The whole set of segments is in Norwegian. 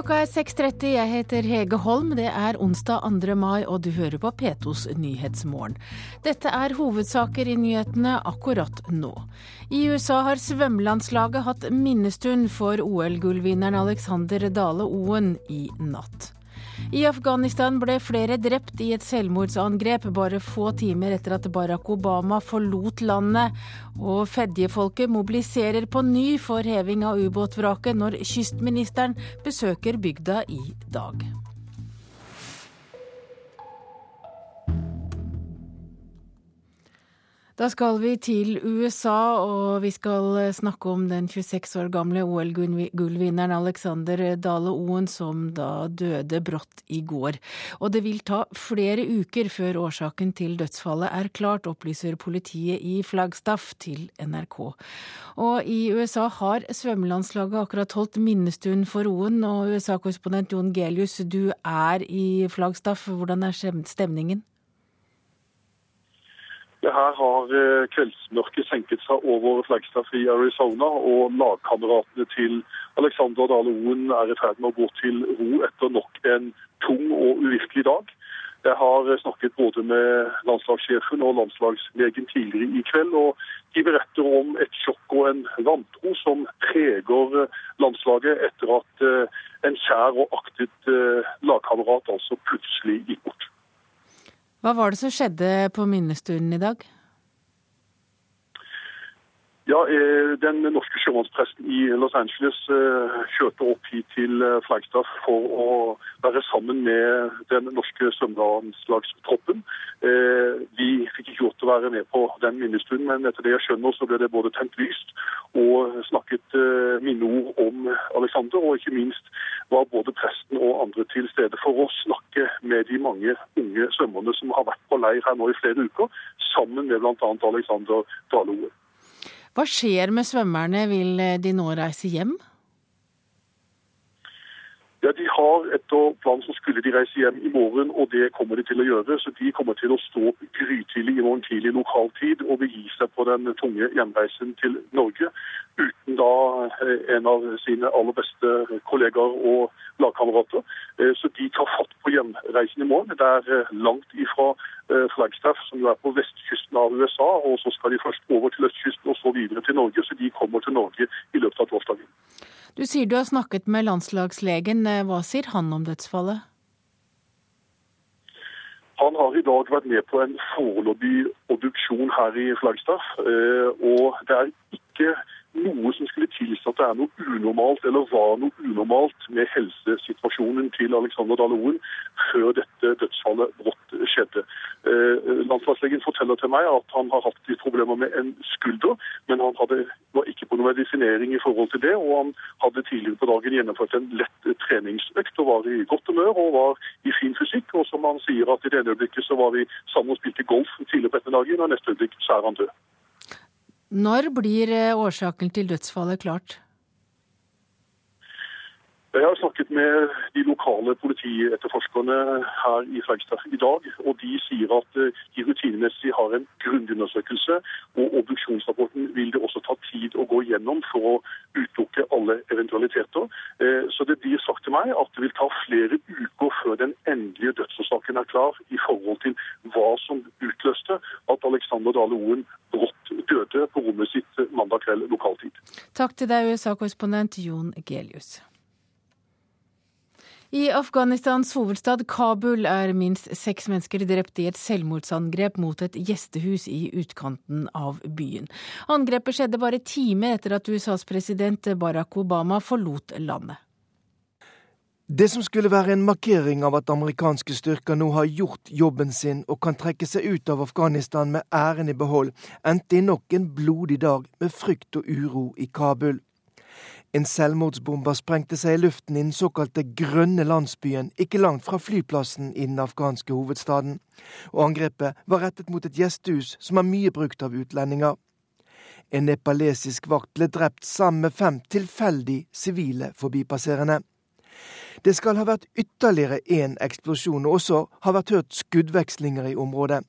Klokka er 6.30, jeg heter Hege Holm. Det er onsdag 2. mai, og du hører på P2s Nyhetsmorgen. Dette er hovedsaker i nyhetene akkurat nå. I USA har svømmelandslaget hatt minnestund for OL-gullvinneren Alexander Dale Oen i natt. I Afghanistan ble flere drept i et selvmordsangrep bare få timer etter at Barack Obama forlot landet. Og fedjefolket mobiliserer på ny for heving av ubåtvraket når kystministeren besøker bygda i dag. Da skal vi til USA, og vi skal snakke om den 26 år gamle OL-gullvinneren Alexander Dale Oen, som da døde brått i går. Og det vil ta flere uker før årsaken til dødsfallet er klart, opplyser politiet i Flagstaff til NRK. Og i USA har svømmelandslaget akkurat holdt minnestund for Oen, og USA-korrespondent Jon Gelius, du er i Flagstaff. Hvordan er stemningen? Her har eh, kveldsmørket senket seg over Flagstaff i Arizona, og lagkameratene til Alexander Dale Oen er i ferd med å gå til ro etter nok en tung og uvirkelig dag. Jeg har snakket både med landslagssjefen og landslagslegen tidligere i kveld, og de beretter om et sjokk og en vantro som preger landslaget etter at eh, en kjær og aktet eh, lagkamerat altså plutselig gikk bort. Hva var det som skjedde på minnestunden i dag? Ja, eh, Den norske sjømannspresten i Los Angeles eh, kjørte opp hit til eh, Flagstaff for å være sammen med den norske svømmelandslagstroppen. Vi fikk ikke lov å være med på den minnestunden, men etter det jeg skjønner, så ble det både tent lyst og snakket minneord om Alexander. Og ikke minst var både presten og andre til stede for å snakke med de mange unge svømmerne som har vært på leir her nå i flere uker, sammen med bl.a. Alexander Daloe. Hva skjer med svømmerne, vil de nå reise hjem? Ja, De har etter planen så skulle de reise hjem i morgen, og det kommer de til å gjøre. Så de kommer til å stå grytidlig i morgen tidlig lokal tid og begi seg på den tunge hjemreisen til Norge. Uten da eh, en av sine aller beste kollegaer og lagkamerater. Eh, så de tar fatt på hjemreisen i morgen. Det er eh, langt ifra Flagstaff, som jo er på vestkysten av USA. Og så skal de først over til østkysten og så videre til Norge. Så de kommer til Norge i løpet av torsdagen. Du sier du har snakket med landslagslegen. Hva sier han om dødsfallet? Han har i dag vært med på en foreløpig obduksjon her i Flagstaff. Eh, og det er ikke noe som skulle tilsi at det er noe unormalt eller var noe unormalt med helsesituasjonen til Alexander Daloen før dette dødsfallet brått skjedde. Eh, landslagslegen forteller til meg at han har hatt problemer med en skulder, men han hadde, var ikke på noen medisinering i forhold til det. Og han hadde tidligere på dagen gjennomført en lett treningsøkt og var i godt humør og var i fin fysikk. Og som han sier at i det ene øyeblikket så var vi sammen og spilte golf tidligere på ettermiddagen, og neste øyeblikk så er han død. Når blir eh, årsaken til dødsfallet klart? Jeg har snakket med de lokale politietterforskerne her i Flagstaff i dag. og De sier at eh, de rutinemessig har en grunnundersøkelse, og Obduksjonsrapporten vil det også ta tid å gå gjennom for å utelukke alle eventualiteter. Eh, så det blir sagt til meg at det vil ta flere uker før den endelige dødsårsaken er klar i forhold til hva som utløste at Alexander Dale Oen brått døde på rommet sitt mandag kveld lokaltid. Takk til deg, USA-korrespondent Jon Gelius. I Afghanistans hovedstad Kabul er minst seks mennesker drept i et selvmordsangrep mot et gjestehus i utkanten av byen. Angrepet skjedde bare timer etter at USAs president Barack Obama forlot landet. Det som skulle være en markering av at amerikanske styrker nå har gjort jobben sin og kan trekke seg ut av Afghanistan med æren i behold, endte i nok en blodig dag med frykt og uro i Kabul. En selvmordsbomber sprengte seg i luften i den såkalte grønne landsbyen ikke langt fra flyplassen i den afghanske hovedstaden, og angrepet var rettet mot et gjestehus som er mye brukt av utlendinger. En nepalesisk vakt ble drept sammen med fem tilfeldig sivile forbipasserende. Det skal ha vært ytterligere én eksplosjon, og også har vært hørt skuddvekslinger i området.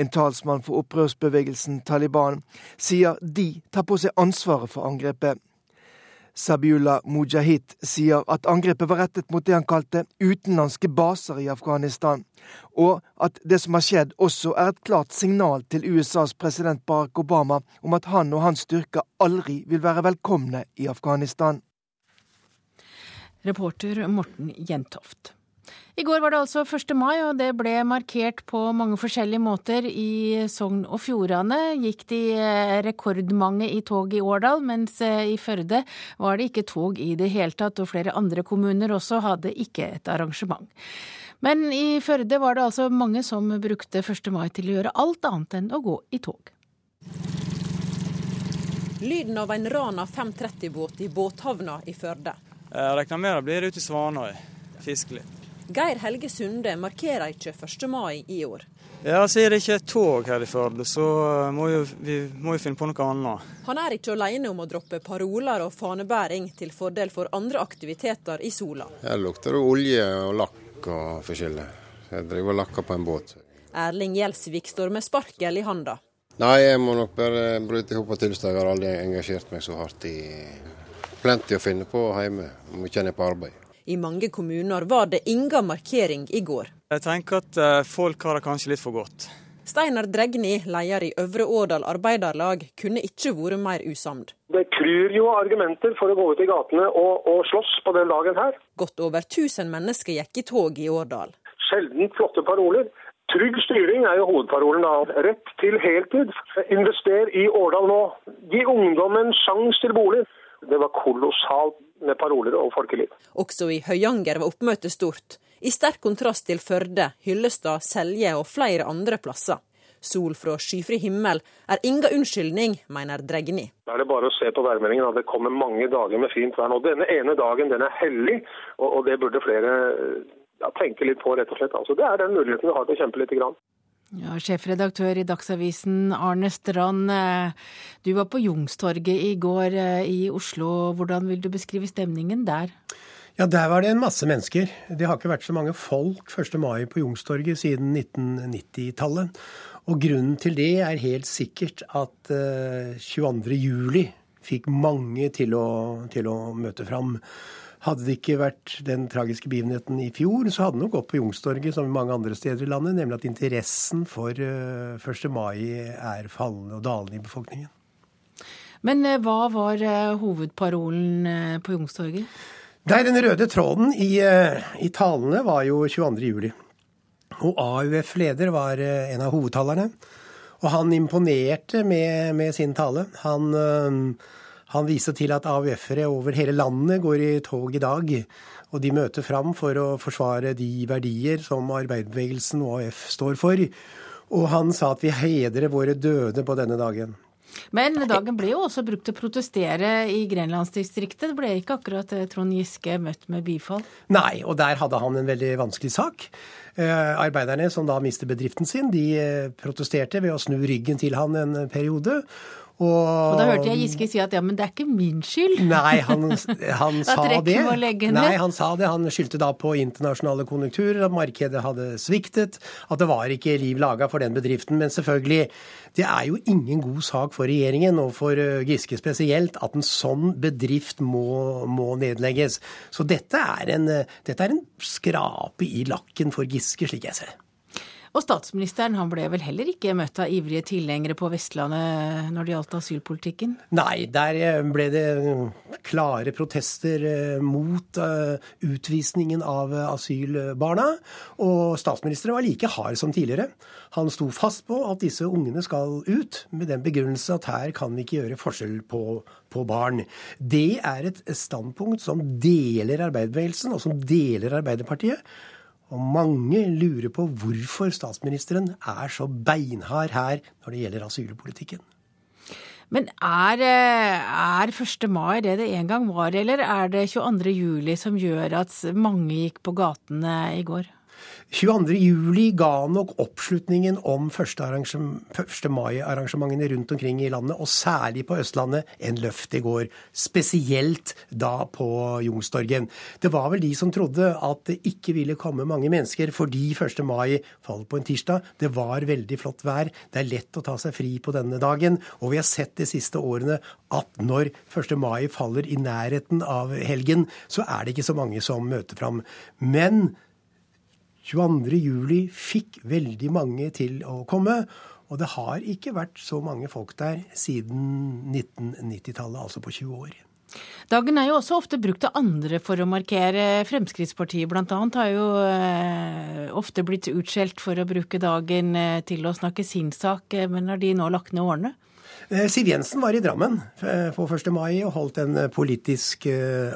En talsmann for opprørsbevegelsen Taliban sier de tar på seg ansvaret for angrepet. Sabiullah Mujahid sier at angrepet var rettet mot det han kalte utenlandske baser i Afghanistan, og at det som har skjedd også er et klart signal til USAs president Barack Obama om at han og hans styrker aldri vil være velkomne i Afghanistan. Reporter Morten Jentoft. I går var det altså 1. mai, og det ble markert på mange forskjellige måter. I Sogn og Fjordane gikk de eh, rekordmange i tog i Årdal, mens eh, i Førde var det ikke tog i det hele tatt, og flere andre kommuner også hadde ikke et arrangement. Men i Førde var det altså mange som brukte 1. mai til å gjøre alt annet enn å gå i tog. Lyden av en Rana 530-båt i båthavna i Førde. Jeg regner med det blir ute i Svanøy. Fiske litt. Geir Helge Sunde markerer ikke 1. mai i år. Ja, Siden det ikke et tog her i Førde, så må jo, vi må jo finne på noe annet. Han er ikke alene om å droppe paroler og fanebæring til fordel for andre aktiviteter i sola. Her lukter det olje og lakk og forskjellig. Jeg driver og lakker på en båt. Erling Gjelsvik står med sparkel i handa. Nei, jeg må nok bare bryte i hop og tilstå. Jeg har aldri engasjert meg så hardt i Plenty å finne på hjemme, om ikke en er på arbeid. I mange kommuner var det ingen markering i går. Jeg tenker at eh, folk har det kanskje litt for godt. Steinar Dregni, leder i Øvre Årdal Arbeiderlag, kunne ikke vært mer usamd. Det kryr jo argumenter for å gå ut i gatene og, og slåss på den dagen her. Godt over 1000 mennesker gikk i tog i Årdal. Sjelden flotte paroler. Trygg styring er jo hovedparolen da. Rett til heltid. Invester i Årdal nå. Gi ungdommen sjans sjanse til bolig. Det var kolossalt med paroler og folkeliv. Også i Høyanger var oppmøtet stort, i sterk kontrast til Førde, Hyllestad, Selje og flere andre plasser. Sol fra skyfri himmel er inga unnskyldning, mener Dregni. Da er det bare å se på værmeldingen at det kommer mange dager med fint vær nå. Denne ene dagen den er hellig, og det burde flere ja, tenke litt på, rett og slett. Altså, det er den muligheten vi har til å kjempe litt. Grann. Ja, sjefredaktør i Dagsavisen Arne Strand, du var på Jungstorget i går eh, i Oslo. Hvordan vil du beskrive stemningen der? Ja, Der var det en masse mennesker. Det har ikke vært så mange folk 1. mai på Jungstorget siden 1990-tallet. Og grunnen til det er helt sikkert at 22. Eh, juli fikk mange til å, til å møte fram. Hadde det ikke vært den tragiske begivenheten i fjor, så hadde det nok gått på Youngstorget som i mange andre steder i landet, nemlig at interessen for 1. Eh, mai er fallende og dalende i befolkningen. Men eh, hva var eh, hovedparolen på Youngstorget? Nei, Den røde tråden i, i, talene var jo 22. juli. Og AUF-leder var en av hovedtalerne. Og han imponerte med, med sin tale. Han han viste til at AUF-ere over hele landet går i tog i dag. Og de møter fram for å forsvare de verdier som arbeiderbevegelsen og AUF står for. Og han sa at vi hedrer våre døde på denne dagen. Men dagen ble jo også brukt til å protestere i Grenlandsdistriktet. Det ble ikke akkurat Trond Giske møtt med bifall? Nei, og der hadde han en veldig vanskelig sak. Eh, arbeiderne som da mistet bedriften sin, de eh, protesterte ved å snu ryggen til han en periode. Og, og, da hørte jeg Giske si at ja, men det er ikke min skyld. Nei, han, han sa det. Nei, han sa det. Han skyldte da på internasjonale konjunkturer, at markedet hadde sviktet, at det var ikke liv laga for den bedriften. Men selvfølgelig, det er jo ingen god sak for regjeringen, og for eh, Giske spesielt, at en sånn bedrift må, må nedlegges. Så dette er, en, dette er en skrape i lakken for Giske, slik jeg ser det. Og statsministeren han ble vel heller ikke møtt av ivrige tilhengere på Vestlandet når det gjaldt asylpolitikken? Nei, der eh, ble det klare protester eh, mot eh, utvisningen av asylbarna. Og statsministeren var like hard som tidligere. Han sto fast på at disse ungene skal ut, med den begrunnelse at her kan vi ikke gjøre forskjell på, på barn. Det er et standpunkt som deler arbeiderbevegelsen, og som deler Arbeiderpartiet. Og mange lurer på hvorfor statsministeren er så beinhard her når det gjelder asylpolitikken. Men er, eh, er 1. mai det det en gang var, eller er det 22. juli som gjør at mange gikk på gatene i går? 22.07 ga nok oppslutningen om 1. mai-arrangementene rundt omkring i landet, og særlig på Østlandet, en løft i går. Spesielt da på Youngstorget. Det var vel de som trodde at det ikke ville komme mange mennesker fordi 1. mai falt på en tirsdag. Det var veldig flott vær. Det er lett å ta seg fri på denne dagen. Og vi har sett de siste årene at når 1. mai faller i nærheten av helgen, så er det ikke så mange som møter fram. Men 22.07 fikk veldig mange til å komme. Og det har ikke vært så mange folk der siden 1990-tallet, altså på 20 år. Dagen er jo også ofte brukt av andre for å markere. Fremskrittspartiet bl.a. har jo eh, ofte blitt utskjelt for å bruke dagen eh, til å snakke sin sak, eh, men har de nå lagt ned årene? Eh, Siv Jensen var i Drammen eh, på 1. mai og holdt en eh, politisk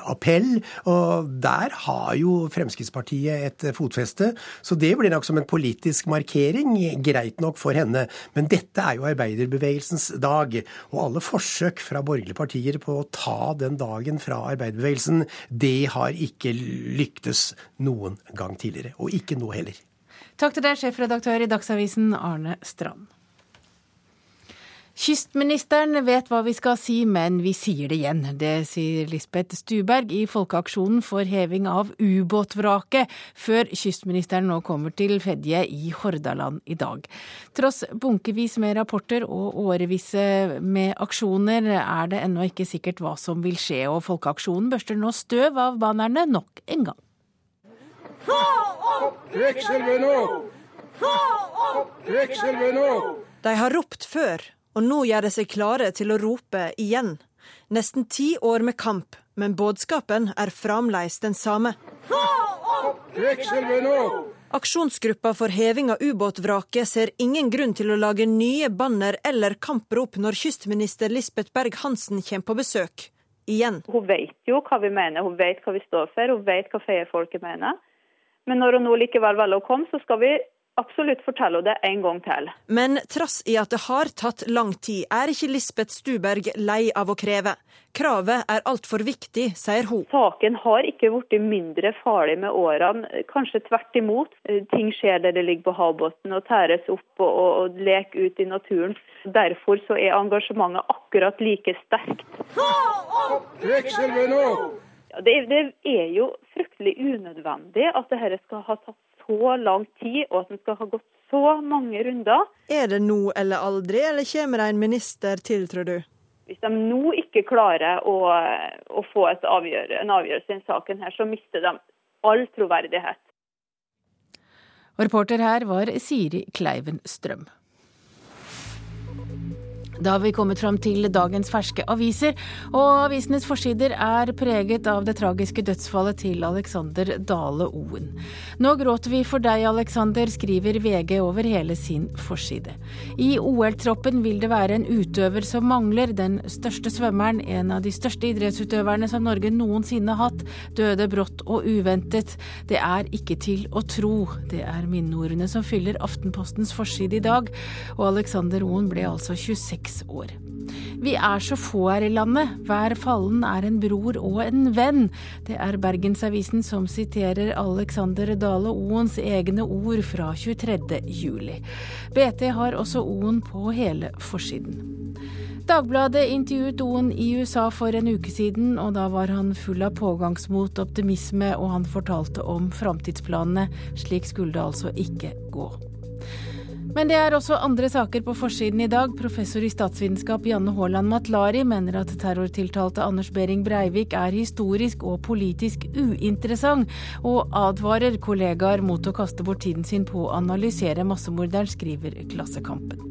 appell. Og der har jo Fremskrittspartiet et fotfeste, så det blir nok som en politisk markering. Greit nok for henne. Men dette er jo arbeiderbevegelsens dag. Og alle forsøk fra borgerlige partier på å ta den dagen fra arbeiderbevegelsen, det har ikke lyktes noen gang tidligere. Og ikke nå heller. Takk til deg, sjefredaktør i Dagsavisen, Arne Strand. Kystministeren vet hva vi skal si, men vi sier det igjen. Det sier Lisbeth Stuberg i Folkeaksjonen for heving av ubåtvraket, før kystministeren nå kommer til Fedje i Hordaland i dag. Tross bunkevis med rapporter og årevis med aksjoner, er det ennå ikke sikkert hva som vil skje, og Folkeaksjonen børster nå støv av bannerne nok en gang. Få opp nå! Få opp nå! De har ropt før, og nå gjør de seg klare til å rope igjen. Nesten ti år med kamp, men budskapen er fremdeles den samme. Få opp kvikksølvet nå! Aksjonsgruppa for heving av ubåtvraket ser ingen grunn til å lage nye banner eller kamprop når kystminister Lisbeth Berg-Hansen kommer på besøk. Igjen. Hun vet jo hva vi mener, hun vet hva vi står for, hun vet hva feiefolket mener. Men når hun nå likevel velger å komme, så skal vi absolutt fortelle det en gang til. Men trass i at det har tatt lang tid, er ikke Lisbeth Stuberg lei av å kreve. Kravet er altfor viktig, sier hun. Saken har ikke blitt mindre farlig med årene, kanskje tvert imot. Ting skjer der det ligger på havbunnen og tæres opp og, og, og leker ut i naturen. Derfor så er engasjementet akkurat like sterkt. Ta opp kvikksølvet nå! Ja, det, det er jo fryktelig unødvendig at dette skal ha tatt så lang tid, og at den skal ha gått så mange runder. Er det nå eller aldri, eller kommer det en minister til, tror du? Hvis de nå ikke klarer å, å få avgjør, en avgjørelse i denne saken, her, så mister de all troverdighet. reporter her var Siri Kleiven Strøm. Da har vi kommet fram til dagens ferske aviser, og avisenes forsider er preget av det tragiske dødsfallet til Alexander Dale Oen. Nå gråter vi for deg, Alexander, skriver VG over hele sin forside. I OL-troppen vil det være en utøver som mangler. Den største svømmeren, en av de største idrettsutøverne som Norge noensinne har hatt, døde brått og uventet. Det er ikke til å tro. Det er minneordene som fyller Aftenpostens forside i dag, og Alexander Oen ble altså 26 seks år. Vi er så få her i landet, hver fallen er en bror og en venn. Det er Bergensavisen som siterer Alexander Dale Oens egne ord fra 23. juli. BT har også Oen på hele forsiden. Dagbladet intervjuet Oen i USA for en uke siden, og da var han full av pågangsmot, optimisme, og han fortalte om framtidsplanene. Slik skulle det altså ikke gå. Men det er også andre saker på forsiden i dag. Professor i statsvitenskap Janne Haaland Matlari mener at terrortiltalte Anders Behring Breivik er historisk og politisk uinteressant, og advarer kollegaer mot å kaste bort tiden sin på å analysere massemorderen, skriver Klassekampen.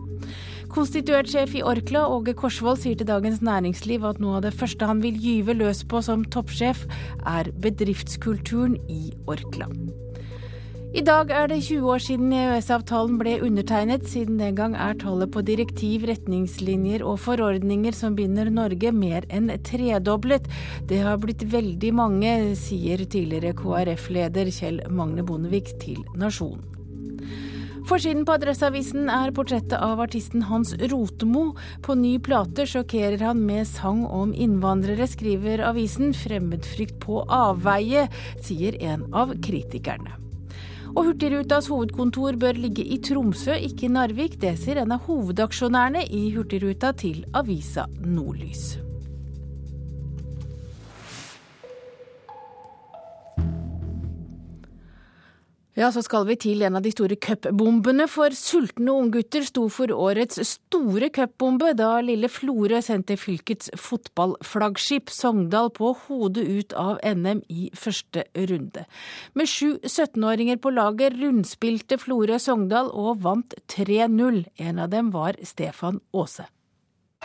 Konstituert sjef i Orkla, Åge Korsvold, sier til Dagens Næringsliv at noe av det første han vil gyve løs på som toppsjef, er bedriftskulturen i Orkla. I dag er det 20 år siden EØS-avtalen ble undertegnet. Siden den gang er tallet på direktiv, retningslinjer og forordninger som binder Norge mer enn tredoblet. Det har blitt veldig mange, sier tidligere KrF-leder Kjell Magne Bondevik til Nasjonen. Forsiden på Adresseavisen er portrettet av artisten Hans Rotemo. På ny plate sjokkerer han med sang om innvandrere, skriver avisen. Fremmedfrykt på avveie, sier en av kritikerne. Og Hurtigrutas hovedkontor bør ligge i Tromsø, ikke i Narvik. Det sier en av hovedaksjonærene i Hurtigruta til avisa Nordlys. Ja, så skal vi til en av de store cupbombene, for sultne unggutter sto for årets store cupbombe da lille Florø sendte fylkets fotballflaggskip Sogndal på hodet ut av NM i første runde. Med sju 17-åringer på laget rundspilte Florø Sogndal og vant 3-0. En av dem var Stefan Aase.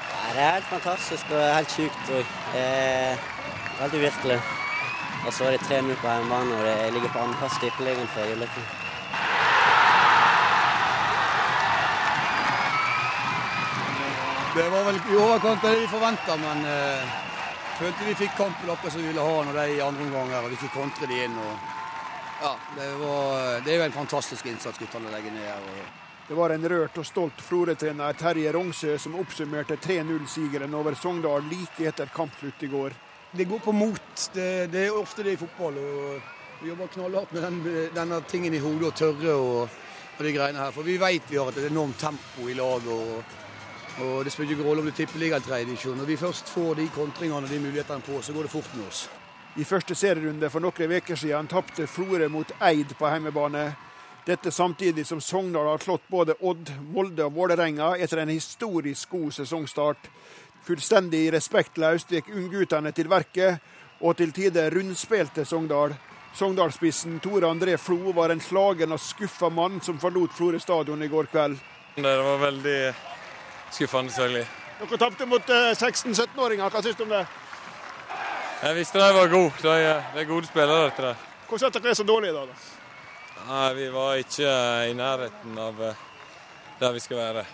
Det er helt fantastisk og helt sjukt òg. Veldig virkelig. Og så er det 3-0 på hjemmebane, og jeg ligger på andreplass i Tippeligaen for øyeblikket. Det var vel i overkant av det vi forventa, men eh, følte vi fikk kampen oppe som vi ville ha når de i andre omganger, og vi fikk kontre de inn. Og, ja, det, var, det er jo en fantastisk innsats guttene legger ned her. Og, det var en rørt og stolt Florø-trener Terje Rongsø som oppsummerte 3-0-sigeren over Sogndal like etter kampslutt i går. Det går på mot. Det, det er ofte det i fotball. og Vi jobber knallhardt med den, denne tingen i hodet og tørre og, og, de greiene her. For vi vet vi har et enormt tempo i laget. og, og Det spiller ikke rolle om du tipper ligaen tredje Når vi først får de kontringene og de mulighetene på, så går det fort med oss. I første serierunde for noen uker siden tapte Florø mot Eid på hjemmebane. Dette samtidig som Sogndal har slått både Odd, Molde og Vålerenga etter en historisk god sesongstart. Fullstendig respektløst gikk ungguttene til verket, og til tider rundspilte Sogndal. Sogndalsspissen Tore André Flo var en slagen og skuffa mann som forlot Florø stadion i går kveld. Det var veldig skuffende, selvfølgelig. Dere tapte mot 16-17-åringer. Eh, Hva syns du om det? Jeg visste de var gode. De er gode spillere. dette der. Hvordan er dere så dårlige da? da? Nei, Vi var ikke i nærheten av eh, der vi skal være.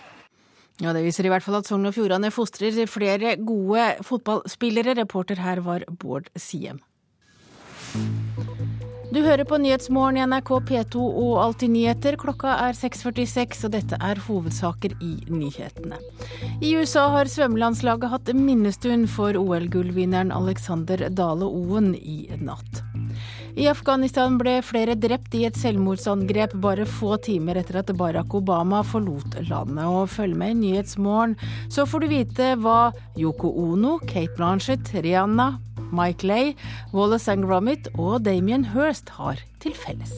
Ja, Det viser i hvert fall at Sogn og Fjordane fostrer flere gode fotballspillere. Reporter her var Bård Siem. Du hører på Nyhetsmorgen i NRK P2 og Alltid nyheter. Klokka er 6.46, og dette er hovedsaker i nyhetene. I USA har svømmelandslaget hatt minnestund for OL-gullvinneren Alexander Dale Oen i natt. I Afghanistan ble flere drept i et selvmordsangrep bare få timer etter at Barack Obama forlot landet. Og følg med i Nyhetsmorgen, så får du vite hva Yoko Ono, Kate Blanchett, Rihanna, Mike Lay, Wallace and Gromit og Damien Hirst har til felles.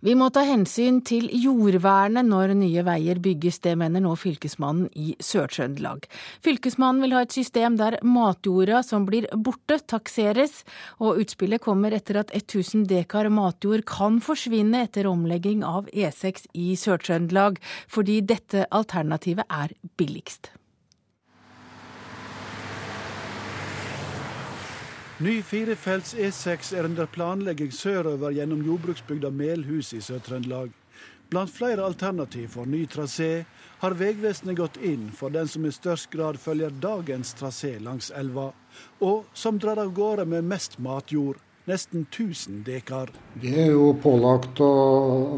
Vi må ta hensyn til jordvernet når nye veier bygges, det mener nå fylkesmannen i Sør-Trøndelag. Fylkesmannen vil ha et system der matjorda som blir borte, takseres, og utspillet kommer etter at 1000 dekar matjord kan forsvinne etter omlegging av E6 i Sør-Trøndelag, fordi dette alternativet er billigst. Ny firefelts E6 er under planlegging sørover gjennom jordbruksbygda Melhus i Sør-Trøndelag. Blant flere alternativ for ny trasé har Vegvesenet gått inn for den som i størst grad følger dagens trasé langs elva, og som drar av gårde med mest matjord, nesten 1000 dekar. Vi er jo pålagt å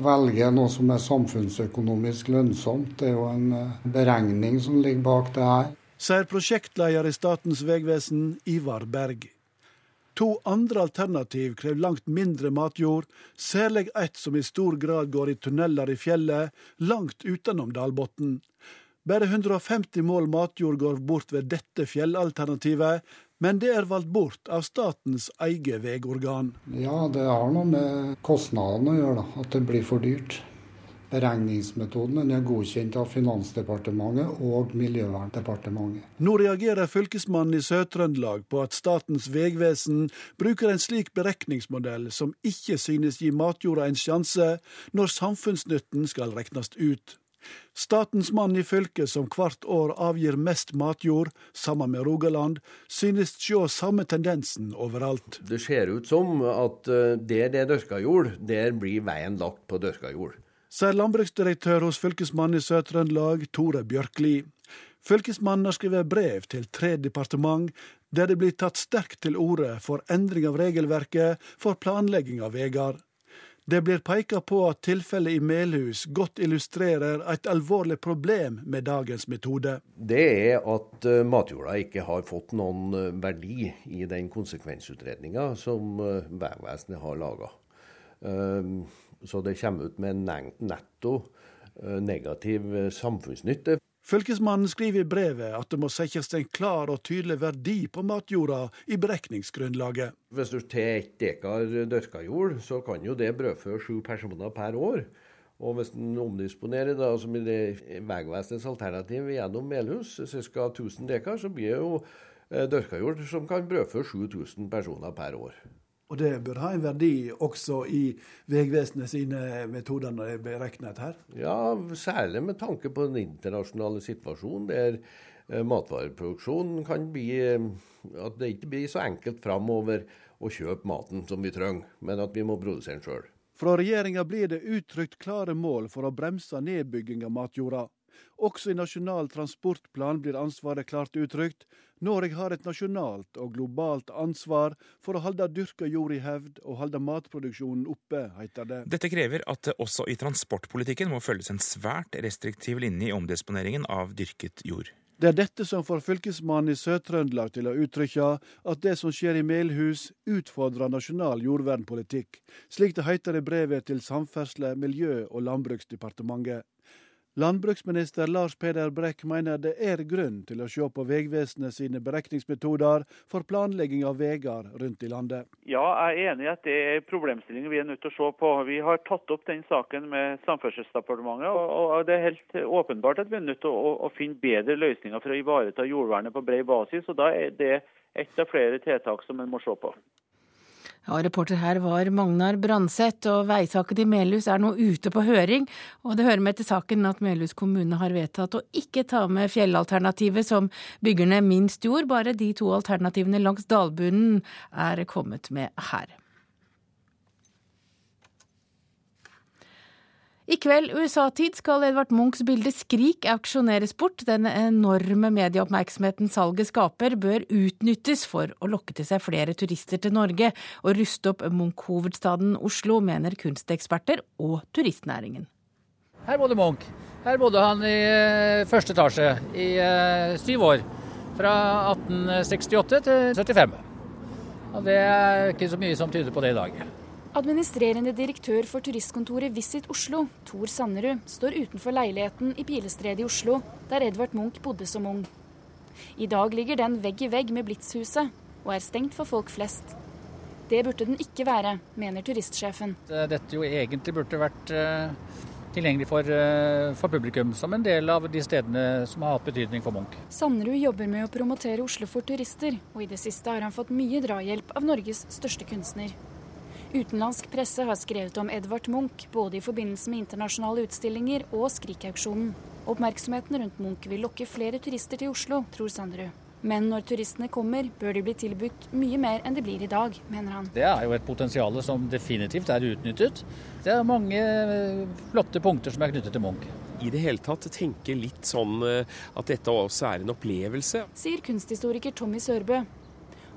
velge noe som er samfunnsøkonomisk lønnsomt. Det er jo en eh, beregning som ligger bak det her. Sier prosjektleder i Statens vegvesen, Ivar Berg. To andre alternativ krever langt mindre matjord, særlig ett som i stor grad går i tunneler i fjellet, langt utenom dalbunnen. Bare 150 mål matjord går bort ved dette fjellalternativet, men det er valgt bort av statens eget veiorgan. Ja, det har noe med kostnadene å gjøre, da. At det blir for dyrt. Beregningsmetoden er godkjent av Finansdepartementet og Miljøverndepartementet. Nå reagerer fylkesmannen i Sør-Trøndelag på at Statens vegvesen bruker en slik beregningsmodell som ikke synes gi matjorda en sjanse når samfunnsnytten skal regnes ut. Statens mann i fylket som hvert år avgir mest matjord, sammen med Rogaland, synes se samme tendensen overalt. Det ser ut som at eh, der det er dyrka jord, der blir veien lagt på dyrka jord sier landbruksdirektør hos Fylkesmannen i Sør-Trøndelag, Tore Bjørkli. Fylkesmannen har skrevet brev til tre departement der det blir tatt sterkt til orde for endring av regelverket for planlegging av veier. Det blir peka på at tilfellet i Melhus godt illustrerer et alvorlig problem med dagens metode. Det er at eh, matjorda ikke har fått noen eh, verdi i den konsekvensutredninga som eh, Vegvesenet har laga. Så det kommer ut med netto negativ samfunnsnytte. Fylkesmannen skriver i brevet at det må settes en klar og tydelig verdi på matjorda i beregningsgrunnlaget. Hvis du tar ett dekar dyrka jord, så kan jo det brødfø sju personer per år. Og hvis en omdisponerer da, som i det Vegvesenets alternativ gjennom Melhus, ca. 1000 dekar, så blir det jo eh, dyrka jord som kan brødfø 7000 personer per år. Og det bør ha en verdi også i Vegvesenet sine metoder når det er beregnet her? Ja, særlig med tanke på den internasjonale situasjonen der eh, matvareproduksjonen kan bli eh, At det ikke blir så enkelt framover å kjøpe maten som vi trenger, men at vi må produsere den sjøl. Fra regjeringa blir det uttrykt klare mål for å bremse nedbygging av matjorda. Også i Nasjonal transportplan blir ansvaret klart uttrykt. Norge har et nasjonalt og globalt ansvar for å holde dyrka jord i hevd og holde matproduksjonen oppe, heter det. Dette krever at det også i transportpolitikken må følges en svært restriktiv linje i omdisponeringen av dyrket jord. Det er dette som får fylkesmannen i Sør-Trøndelag til å uttrykke at det som skjer i Melhus, utfordrer nasjonal jordvernpolitikk, slik det heter i brevet til Samferdsle-, miljø- og landbruksdepartementet. Landbruksminister Lars Peder Brekk mener det er grunn til å se på Vegvesenet sine berekningsmetoder for planlegging av veier rundt i landet. Ja, jeg er enig i at det er problemstillinger vi er nødt til å se på. Vi har tatt opp den saken med Samferdselsdepartementet, og det er helt åpenbart at vi er nødt til å, å finne bedre løsninger for å ivareta jordvernet på bred basis. og Da er det et av flere tiltak som en må se på. Ja, Reporter her var Magnar Branseth, og veisaken til Melhus er nå ute på høring. Og det hører med til saken at Melhus kommune har vedtatt å ikke ta med fjellalternativet som bygger ned minst jord, bare de to alternativene langs dalbunnen er kommet med her. I kveld USA-tid skal Edvard Munchs bilde 'Skrik' auksjoneres bort. Den enorme medieoppmerksomheten salget skaper, bør utnyttes for å lokke til seg flere turister til Norge og ruste opp Munch-hovedstaden Oslo, mener kunsteksperter og turistnæringen. Her bodde Munch. Her bodde han i eh, første etasje i eh, syv år. Fra 1868 til 75. Og det er ikke så mye som tyder på det i dag. Administrerende direktør for turistkontoret Visit Oslo, Tor Sannerud, står utenfor leiligheten i Pilestredet i Oslo, der Edvard Munch bodde som ung. I dag ligger den vegg i vegg med Blitzhuset, og er stengt for folk flest. Det burde den ikke være, mener turistsjefen. Dette jo egentlig burde vært uh, tilgjengelig for, uh, for, publikum, som en del av de stedene som har hatt betydning for Munch. Sannerud jobber med å promotere Oslo for turister, og i det siste har han fått mye drahjelp av Norges største kunstner. Utenlandsk presse har skrevet om Edvard Munch, både i forbindelse med internasjonale utstillinger og Skrik-auksjonen. Oppmerksomheten rundt Munch vil lokke flere turister til Oslo, tror Sanderud. Men når turistene kommer, bør de bli tilbudt mye mer enn de blir i dag, mener han. Det er jo et potensial som definitivt er utnyttet. Det er mange eh, flotte punkter som er knyttet til Munch. I det hele tatt tenke litt sånn eh, at dette også er en opplevelse. Sier kunsthistoriker Tommy Sørbø.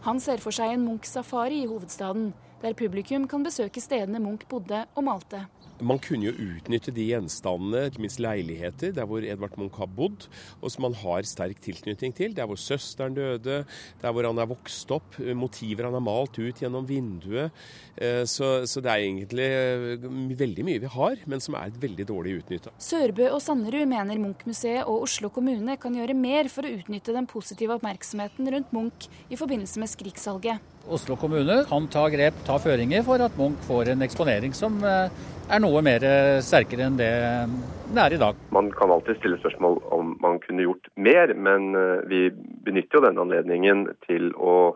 Han ser for seg en Munch-safari i hovedstaden, der publikum kan besøke stedene Munch bodde og malte. Man kunne jo utnytte de gjenstandene, ikke minst leiligheter, der hvor Edvard Munch har bodd, og som han har sterk tilknytning til. Der hvor søsteren døde, der hvor han er vokst opp, motiver han har malt ut gjennom vinduet. Eh, så, så det er egentlig eh, veldig mye vi har, men som er veldig dårlig utnytta. Sørbø og Sanderud mener Munch-museet og Oslo kommune kan gjøre mer for å utnytte den positive oppmerksomheten rundt Munch i forbindelse med Skrik-salget. Oslo kommune kan ta grep, ta føringer for at Munch får en eksponering som eh, er noe mer eh, sterkere enn det det er i dag. Man kan alltid stille spørsmål om man kunne gjort mer, men eh, vi benytter jo denne anledningen til å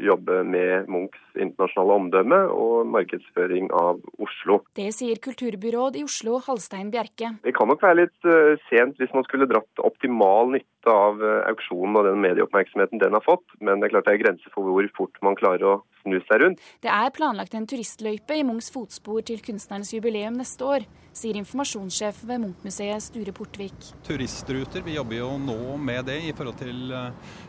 jobbe med Munchs internasjonale omdømme og markedsføring av Oslo. Det sier kulturbyråd i Oslo, Halstein Bjerke. Det kan nok være litt sent hvis man skulle dratt optimal nytte av auksjonen og den medieoppmerksomheten den har fått, men det er klart det er grenser for hvor fort man klarer å snu seg rundt. Det er planlagt en turistløype i Munchs fotspor til kunstnerens jubileum neste år, sier informasjonssjef ved Munch-museet Sture Portvik. Turistruter, vi jobber jo nå med det i forhold til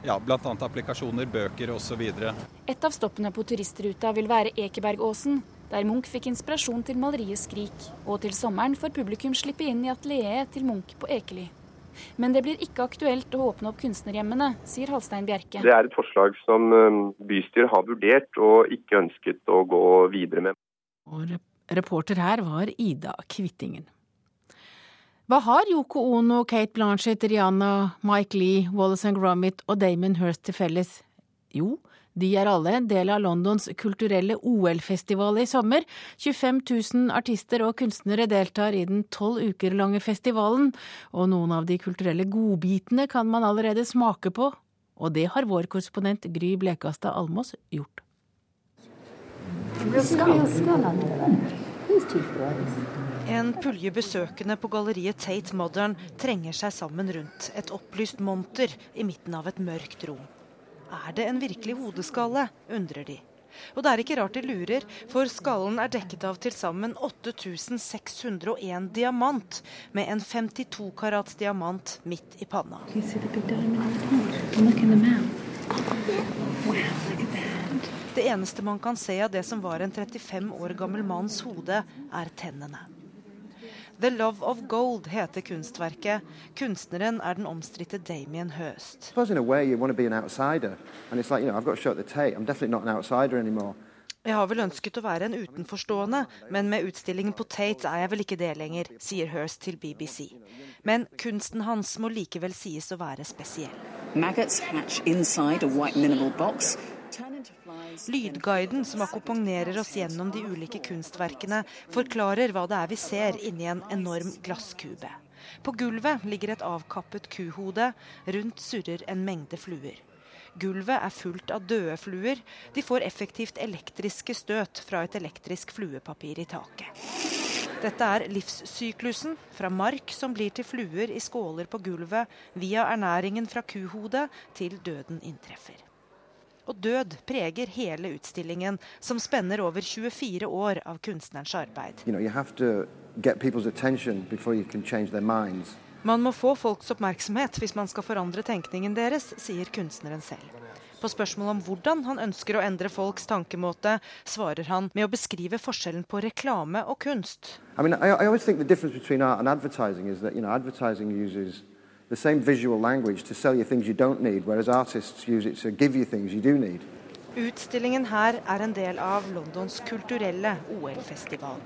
ja, bl.a. applikasjoner, bøker osv. Et av stoppene på turistruta vil være Ekebergåsen, der Munch fikk inspirasjon til maleriet 'Skrik'. Og til sommeren får publikum slippe inn i atelieret til Munch på Ekely. Men det blir ikke aktuelt å åpne opp kunstnerhjemmene, sier Halstein Bjerke. Det er et forslag som um, bystyret har vurdert og ikke ønsket å gå videre med. Og reporter her var Ida Kvittingen. Hva har Yoko Ono, Kate Blanchett, Rihanna, Mike Lee, Wallace and Gromit og Damon Hirst til felles? Jo, de er alle en del av Londons kulturelle OL-festival i sommer. 25 000 artister og kunstnere deltar i den tolv uker lange festivalen, og noen av de kulturelle godbitene kan man allerede smake på. Og det har vår korrespondent Gry Blekastad Almås gjort. En pulje besøkende på galleriet Tate Modern trenger seg sammen rundt et opplyst monter i midten av et mørkt rom. Er det en virkelig hodeskalle, undrer de. Og det er ikke rart de lurer, for skallen er dekket av til sammen 8601 diamant, med en 52 karats diamant midt i panna. Det eneste man kan se av det som var en 35 år gammel manns hode, er tennene. The Love of Gold heter kunstverket. Kunstneren er den omstridte Damien Høst. Jeg har vel ønsket å være en utenforstående, men med utstillingen på Tate er jeg vel ikke det lenger, sier Hirst til BBC. Men kunsten hans må likevel sies å være spesiell. Maggots hatch inside a white minimal box Lydguiden som akkompagnerer oss gjennom de ulike kunstverkene, forklarer hva det er vi ser inni en enorm glasskube. På gulvet ligger et avkappet kuhode, rundt surrer en mengde fluer. Gulvet er fullt av døde fluer. De får effektivt elektriske støt fra et elektrisk fluepapir i taket. Dette er livssyklusen, fra mark som blir til fluer i skåler på gulvet, via ernæringen fra kuhodet til døden inntreffer og død preger hele utstillingen, som spenner over 24 år av kunstnerens arbeid. You know, man må få folks oppmerksomhet hvis man skal forandre tenkningen deres, sier kunstneren selv. På spørsmål om hvordan han ønsker å endre folks tankemåte, svarer han med å beskrive forskjellen på reklame og kunst. I mean, I, I the same visual language to sell you things you don't need, whereas artists use it to give you things you do need. Utstillingen her er en del av Londons kulturelle OL-festival.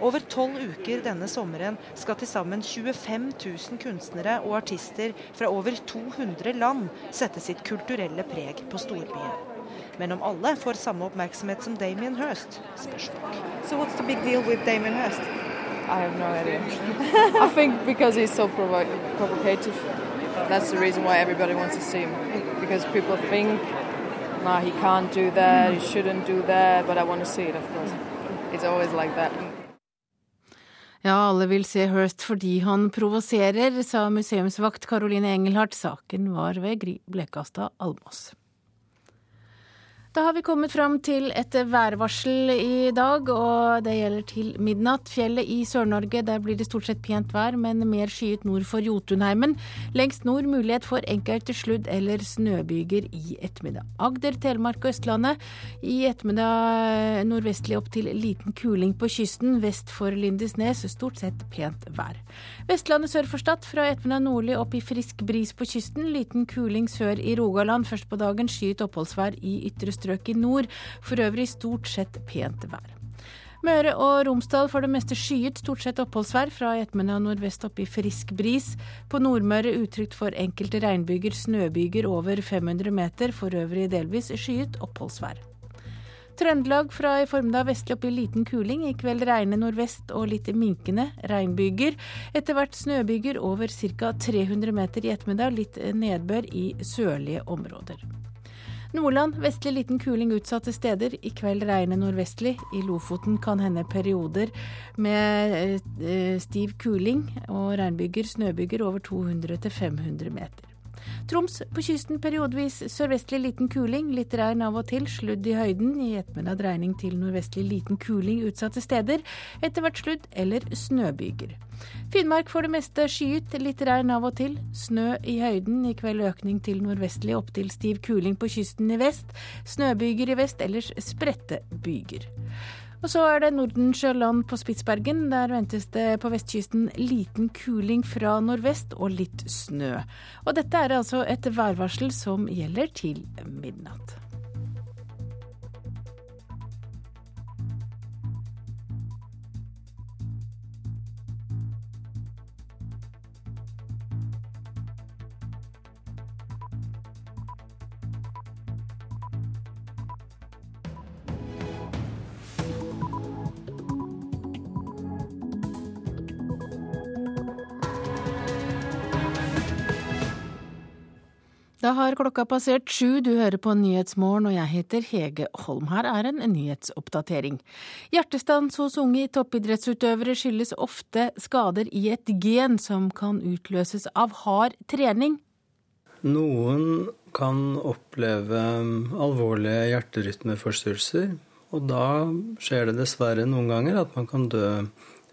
Over tolv uker denne sommeren skal til sammen 25 000 kunstnere og artister fra over 200 land sette sitt kulturelle preg på storbyen. Men om alle får samme oppmerksomhet som Damien Hirst, spørs nok. So what's the big deal with Damien Hirst? I have no idea. I think because he's so provo provocative. That's the reason why everybody wants to see him. Because people think, nah, he can't do that, he shouldn't do that, but I want to see it, of course. It's always like that. Ja, alle vil se Hirst fordi han provoserer, sa museumsvakt Caroline Engelhardt. Saken var ved Gry Blekastad Almås. Da har vi kommet fram til et værvarsel i dag, og det gjelder til midnatt. Fjellet i Sør-Norge, der blir det stort sett pent vær, men mer skyet nord for Jotunheimen. Lengst nord mulighet for enkelte sludd- eller snøbyger i ettermiddag. Agder, Telemark og Østlandet i ettermiddag nordvestlig opp til liten kuling på kysten. Vest for Lindesnes stort sett pent vær. Vestlandet sør for Stad fra ettermiddag nordlig opp i frisk bris på kysten. Liten kuling sør i Rogaland. Først på dagen skyet oppholdsvær i ytre strøk strøk i nord. For øvrig stort sett pent vær. Møre og Romsdal for det meste skyet, stort sett oppholdsvær. Fra i ettermiddag nordvest opp i frisk bris. På Nordmøre utrygt for enkelte regnbyger, snøbyger over 500 meter. For øvrig delvis skyet oppholdsvær. Trøndelag fra i formiddag vestlig opp i liten kuling. I kveld regne nordvest og litt minkende regnbyger. Etter hvert snøbyger over ca. 300 meter i ettermiddag. Litt nedbør i sørlige områder. Nordland vestlig liten kuling utsatte steder. I kveld regnet nordvestlig. I Lofoten kan hende perioder med eh, stiv kuling og regnbyger, snøbyger over 200-500 meter. Troms på kysten periodevis sørvestlig liten kuling, litt regn av og til, sludd i høyden. I ettermiddag dreining til nordvestlig liten kuling utsatte steder. Etter hvert sludd eller snøbyger. Finnmark for det meste skyet, litt regn av og til. Snø i høyden, i kveld økning til nordvestlig opp til stiv kuling på kysten i vest. Snøbyger i vest, ellers spredte byger. Og så er det Nordensjøland på Spitsbergen. Der ventes det på vestkysten liten kuling fra nordvest og litt snø. Og dette er altså et værvarsel som gjelder til midnatt. Da har klokka passert sju, du hører på Nyhetsmorgen og jeg heter Hege Holm. Her er en nyhetsoppdatering. Hjertestans hos unge toppidrettsutøvere skyldes ofte skader i et gen som kan utløses av hard trening. Noen kan oppleve alvorlige hjerterytmeforstyrrelser, og da skjer det dessverre noen ganger at man kan dø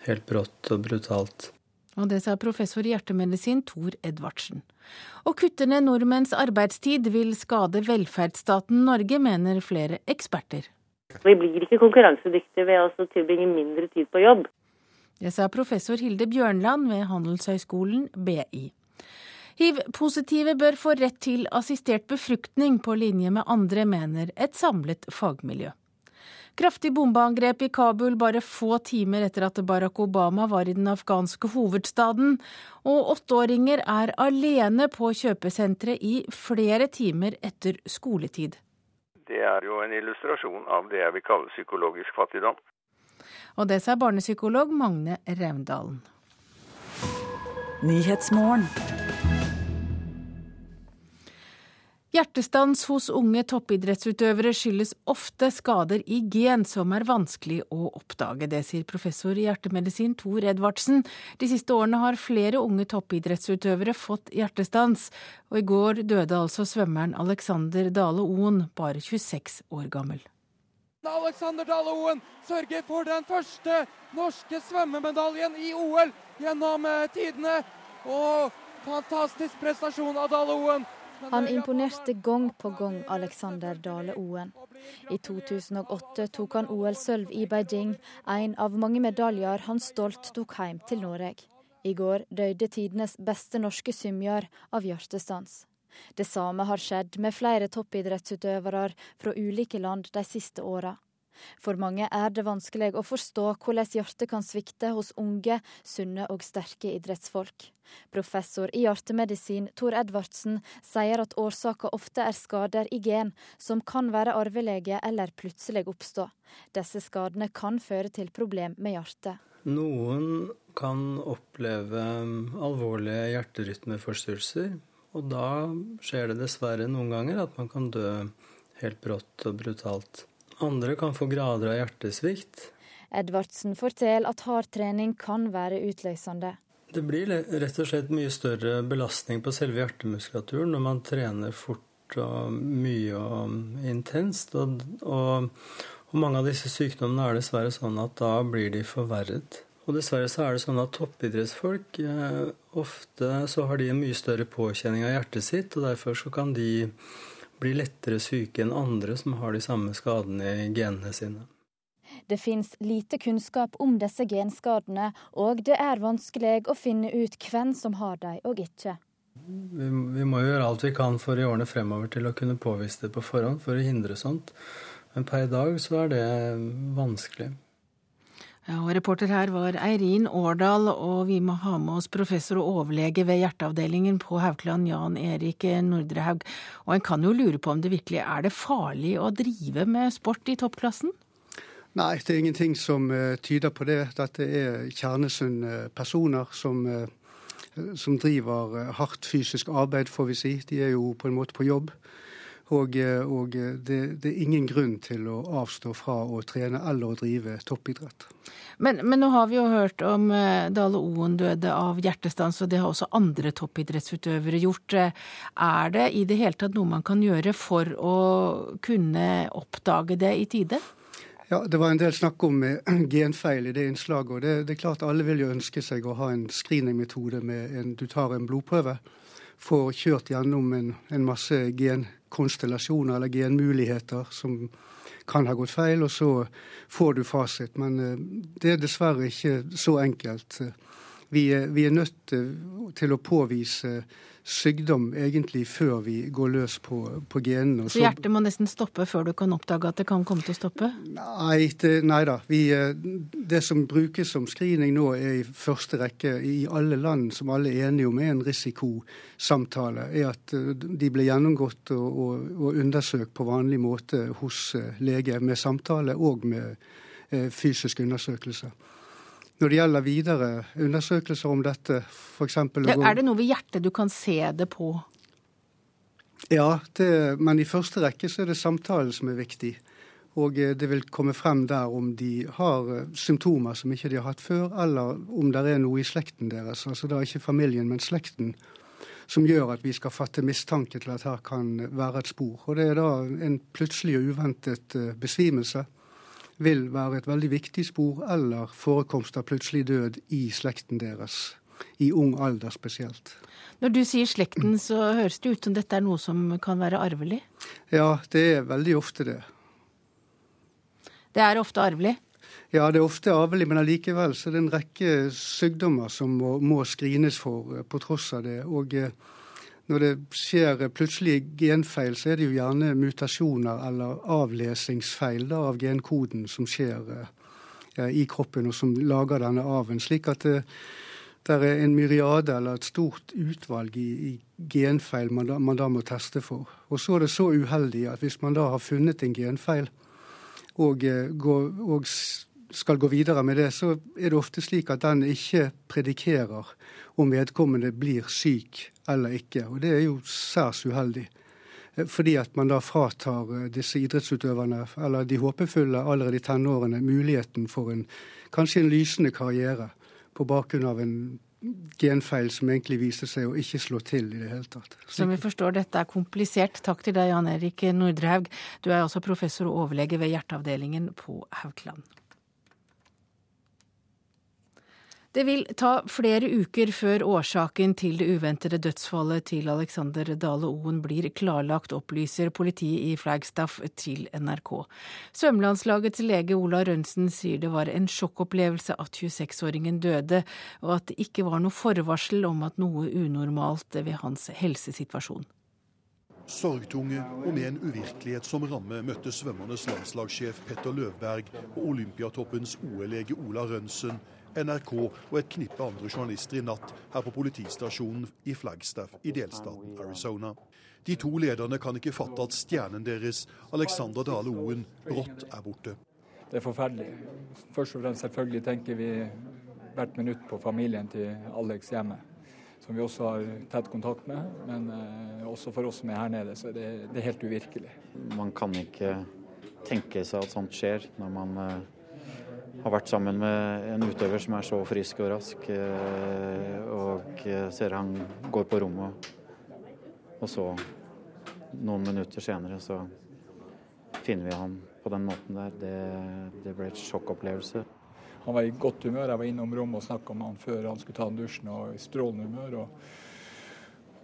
helt brått og brutalt. Og det sa professor i hjertemedisin Tor Edvardsen. Å kutte ned nordmenns arbeidstid vil skade velferdsstaten Norge, mener flere eksperter. Vi blir ikke konkurransedyktige ved å tilbringe mindre tid på jobb. Det sa professor Hilde Bjørnland ved Handelshøyskolen BI. Hiv-positive bør få rett til assistert befruktning på linje med andre, mener et samlet fagmiljø. Kraftig bombeangrep i Kabul bare få timer etter at Barack Obama var i den afghanske hovedstaden. Og åtteåringer er alene på kjøpesenteret i flere timer etter skoletid. Det er jo en illustrasjon av det jeg vil kalle psykologisk fattigdom. Og det sa barnepsykolog Magne Raundalen. Hjertestans hos unge toppidrettsutøvere skyldes ofte skader i gen som er vanskelig å oppdage. Det sier professor i hjertemedisin Tor Edvardsen. De siste årene har flere unge toppidrettsutøvere fått hjertestans, og i går døde altså svømmeren Alexander Dale Oen, bare 26 år gammel. Alexander Dale Oen sørger for den første norske svømmemedaljen i OL gjennom eh, tidene. Og fantastisk prestasjon av Dale Oen. Han imponerte gang på gang Alexander Dale Oen. I 2008 tok han OL-sølv i Beijing, en av mange medaljer han stolt tok hjem til Norge. I går døde tidenes beste norske symjer av hjertestans. Det samme har skjedd med flere toppidrettsutøvere fra ulike land de siste åra. For mange er det vanskelig å forstå hvordan hjertet kan svikte hos unge, sunne og sterke idrettsfolk. Professor i hjertemedisin Tor Edvardsen sier at årsaka ofte er skader i gen, som kan være arvelige eller plutselig oppstå. Disse skadene kan føre til problem med hjertet. Noen kan oppleve alvorlige hjerterytmeforstyrrelser, og da skjer det dessverre noen ganger at man kan dø helt brått og brutalt. Andre kan få grader av hjertesvikt. Edvardsen forteller at hard trening kan være utløsende. Det blir rett og slett mye større belastning på selve hjertemuskulaturen når man trener fort og mye og intenst. Og, og, og mange av disse sykdommene er dessverre sånn at da blir de forverret. Og dessverre så er det sånn at toppidrettsfolk eh, ofte så har de en mye større påkjenning av hjertet sitt, og derfor så kan de blir lettere syke enn andre som har de samme skadene i genene sine. Det finnes lite kunnskap om disse genskadene, og det er vanskelig å finne ut hvem som har dem og ikke. Vi, vi, må gjøre alt vi kan for i årene fremover til å kunne påvise det på forhånd for å hindre sånt. Men per i dag så er det vanskelig. Ja, og Reporter her var Eirin Årdal, og vi må ha med oss professor og overlege ved hjerteavdelingen på Haukeland, Jan Erik Nordrehaug. Og en kan jo lure på om det virkelig er det farlig å drive med sport i toppklassen? Nei, det er ingenting som uh, tyder på det. Dette er kjernesunne personer som, uh, som driver hardt fysisk arbeid, får vi si. De er jo på en måte på jobb. Og, og det, det, er ingen grunn til å avstå fra å trene eller å drive toppidrett. Men, men nå har vi jo hørt om eh, Dale Oen døde av hjertestans, og det har også andre toppidrettsutøvere gjort. Er det i det hele tatt noe man kan gjøre for å kunne oppdage det i tide? Ja, Det var en del snakk om eh, genfeil i det innslaget. og det, det, er klart Alle vil jo ønske seg å ha en screeningmetode med en, du tar en blodprøve, får kjørt gjennom en, en masse genkonstellasjoner eller genmuligheter som kan ha gått feil, og så får du fasit. Men det er dessverre ikke så enkelt. Vi er, vi er nødt til å påvise sykdom egentlig før vi går løs på, på genene. Så hjertet må nesten stoppe før du kan oppdage at det kan komme til å stoppe? Nei, det, nei da. Vi, eh, det som brukes som screening nå, er i første rekke i alle land som alle er enige om er en risikosamtale, er at eh, de blir gjennomgått og, og, og undersøkt på vanlig måte hos eh, lege med samtale og med fysisk undersøkelse. Når det gjelder videre undersøkelser om dette, f.eks. Er det noe ved hjertet du kan se det på? Ja, det, men i første rekke så er det samtalen som er viktig. Og eh, det vil komme frem der om de har eh, symptomer som ikke de har hatt før, eller om det er noe i slekten deres. Altså da ikke familien, men slekten. Som gjør at vi skal fatte mistanke til at her kan være et spor. Og det er da en plutselig og uventet eh, besvimelse vil være et veldig viktig spor, eller forekomst av plutselig død i slekten deres. I ung alder spesielt. Når du sier slekten, så høres det ut som dette er noe som kan være arvelig? Ja, det er veldig ofte det. Det er ofte arvelig? Ja, det er ofte arvelig, men allikevel så er det en rekke sykdommer som må, må screenes for eh, på tross av det. Og eh, når det skjer plutselig genfeil, så er det jo gjerne mutasjoner eller avlesingsfeil da, av genkoden som skjer eh, i kroppen, og som lager denne arven. Slik at det, det er en myriade eller et stort utvalg i, i genfeil man da, man da, må teste for. Og så er det så uheldig at hvis man da har funnet en genfeil og, eh, går, og skal gå videre med det, så er det ofte slik at den ikke predikerer om vedkommende blir syk eller ikke. Og det er jo særs uheldig. Eh, fordi at man da fratar eh, disse idrettsutøverne, eller de håpefulle allerede i tenårene, muligheten for en kanskje en lysende karriere på bakgrunn av en genfeil som egentlig viste seg å ikke slå til i det hele tatt. Som vi forstår, dette er komplisert. Takk til deg, Jan Erik Nordrehaug. Du er også professor og overlege ved hjerteavdelingen på Haukeland. Det vil ta flere uker før årsaken til det uventede dødsfallet til Alexander Dale Oen blir klarlagt, opplyser politiet i Flagstaff til NRK. Svømmelandslagets lege Ola Rønsen sier det var en sjokkopplevelse at 26-åringen døde, og at det ikke var noe forvarsel om at noe unormalt ved hans helsesituasjon. Sorgtunge og med en uvirkelighet som ramme møtte svømmernes landslagssjef Petter Løvberg og olympiatoppens OL-lege Ola Rønsen NRK og et knippe andre journalister i natt her på politistasjonen i Flagstaff i delstaten Arizona. De to lederne kan ikke fatte at stjernen deres, Alexander Dale Oen, brått er borte. Det er forferdelig. Først og fremst selvfølgelig tenker vi hvert minutt på familien til Alex hjemme, som vi også har tett kontakt med. Men eh, også for oss som er her nede, så det, det er helt uvirkelig. Man kan ikke tenke seg at sånt skjer når man eh, har vært sammen med en utøver som er så frisk og rask, eh, og ser han går på rommet, og så, noen minutter senere, så finner vi han på den måten der. Det, det ble et sjokkopplevelse. Han var i godt humør. Jeg var innom rommet og snakka med han før han skulle ta en dusjen, og i strålende humør. Og,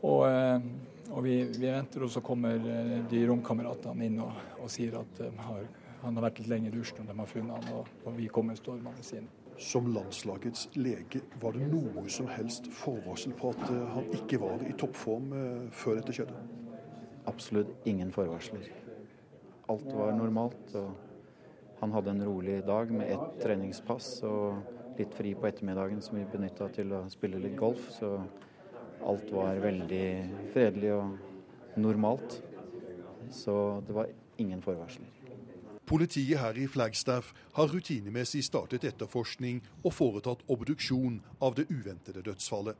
og, eh, og vi, vi, venter, og så kommer eh, de romkameratene inn og, og sier at de har han har vært litt lenge i dusjen, og de har funnet han, og, og vi kommer stormende inn. Som landslagets lege, var det noe som helst forvarsel på at eh, han ikke var i toppform eh, før dette skjedde? Absolutt ingen forvarsler. Alt var normalt. og Han hadde en rolig dag med ett treningspass og litt fri på ettermiddagen som vi benytta til å spille litt golf. Så alt var veldig fredelig og normalt. Så det var ingen forvarsler. Politiet her i Flagstaff har rutinemessig startet etterforskning og foretatt obduksjon av det uventede dødsfallet.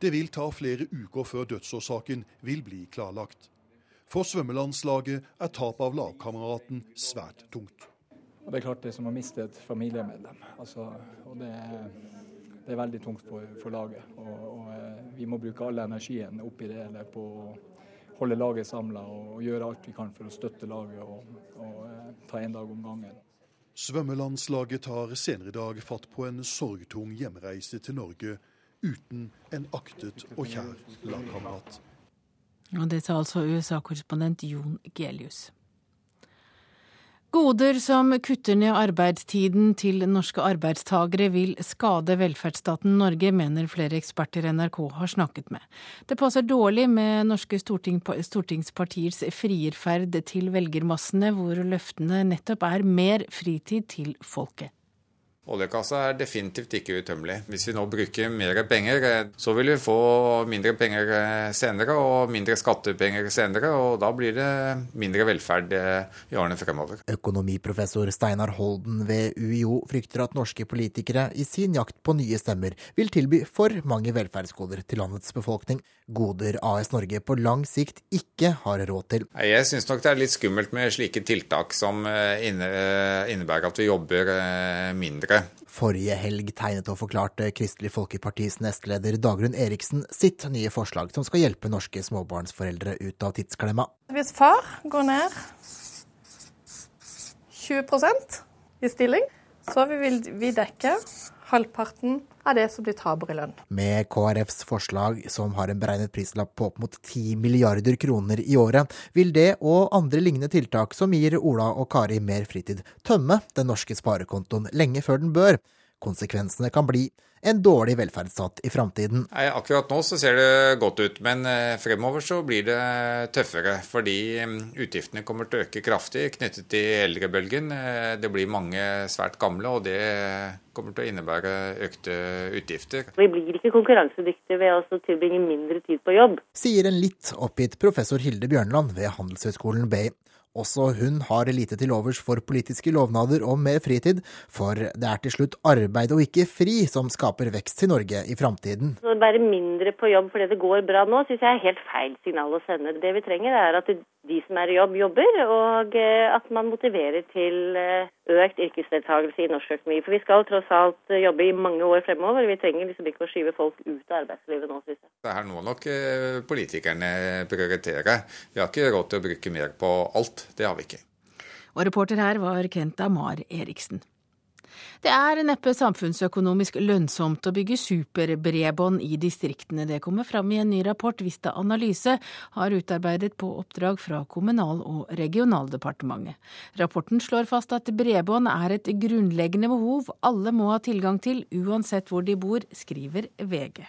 Det vil ta flere uker før dødsårsaken vil bli klarlagt. For svømmelandslaget er tap av lagkameraten svært tungt. Og det er klart det som å miste et familiemedlem. Altså, det, det, er veldig tungt for, for laget. Og, og, eh, vi må bruke all energien oppi det eller på holde laget samla og, gjøre alt vi kan for å støtte laget og, og eh, ta en dag om gangen. Svømmelandslaget tar senere i dag fatt på en sorgtung hjemreise til Norge uten en aktet og kjær lagkamerat. Og det sa altså USA-korrespondent Jon Gelius. Goder som kutter ned arbeidstiden til norske arbeidstagere vil skade velferdsstaten Norge, mener flere eksperter NRK har snakket med. Det passer dårlig med norske stortingspartiers frierferd til velgermassene, hvor løftene nettopp er mer fritid til folket. Oljekassa er definitivt ikke utømmelig. Hvis vi nå bruker mer penger, eh, så vil vi få mindre penger eh, senere og mindre skattepenger senere, og da blir det mindre velferd eh, i årene fremover. Økonomiprofessor Steinar Holden ved UiO frykter at norske politikere i sin jakt på nye stemmer vil tilby for mange velferdsgoder til landets befolkning. Goder AS Norge på lang sikt ikke har råd til. Jeg syns nok det er litt skummelt med slike tiltak som innebærer at vi jobber mindre. Forrige helg tegnet og forklarte Kristelig Folkepartis nestleder Dagrun Eriksen sitt nye forslag som skal hjelpe norske småbarnsforeldre ut av tidsklemma. Hvis far går ned 20% i stilling, så vil vi dekke halvparten av det som blir taper i lønn. Med KrFs forslag, som har en beregnet prislapp på opp mot 10 milliarder kroner i året, vil det og andre lignende tiltak som gir Ola og Kari mer fritid, tømme den norske sparekontoen lenge før den bør. Konsekvensene kan bli en dårlig velferdsstat i framtiden. Akkurat nå så ser det godt ut, men eh, fremover så blir det tøffere. Fordi mm, utgiftene kommer til å øke kraftig knyttet til eldrebølgen. Eh, det blir mange svært gamle, og det kommer til å innebære økte utgifter. Vi blir ikke konkurransedyktige ved å tilbringe mindre tid på jobb. Sier en litt oppgitt professor Hilde Bjørnland ved Handelshøyskolen BI. Også hun har lite til overs for politiske lovnader om mer fritid, for det er til slutt arbeid og ikke fri som skaper vekst i Norge i framtiden. Å være mindre på jobb fordi det går bra nå, syns jeg er helt feil signal å sende. Det vi trenger er at de som er i jobb, jobber, og eh, at man motiverer til eh, økt yrkesdeltakelse i norsk økonomi. For vi skal tross alt jobbe i mange år fremover. Vi trenger liksom ikke å skyve folk ut av arbeidslivet nå, syns jeg. Det her må nok eh, politikerne prioritere. Vi har ikke råd til å bruke mer på alt. Det har vi ikke. Og reporter her var Kent Amar Eriksen. Det er neppe samfunnsøkonomisk lønnsomt å bygge superbredbånd i distriktene. Det kommer fram i en ny rapport Vista Analyse har utarbeidet på oppdrag fra Kommunal- og regionaldepartementet. Rapporten slår fast at bredbånd er et grunnleggende behov alle må ha tilgang til, uansett hvor de bor, skriver VG.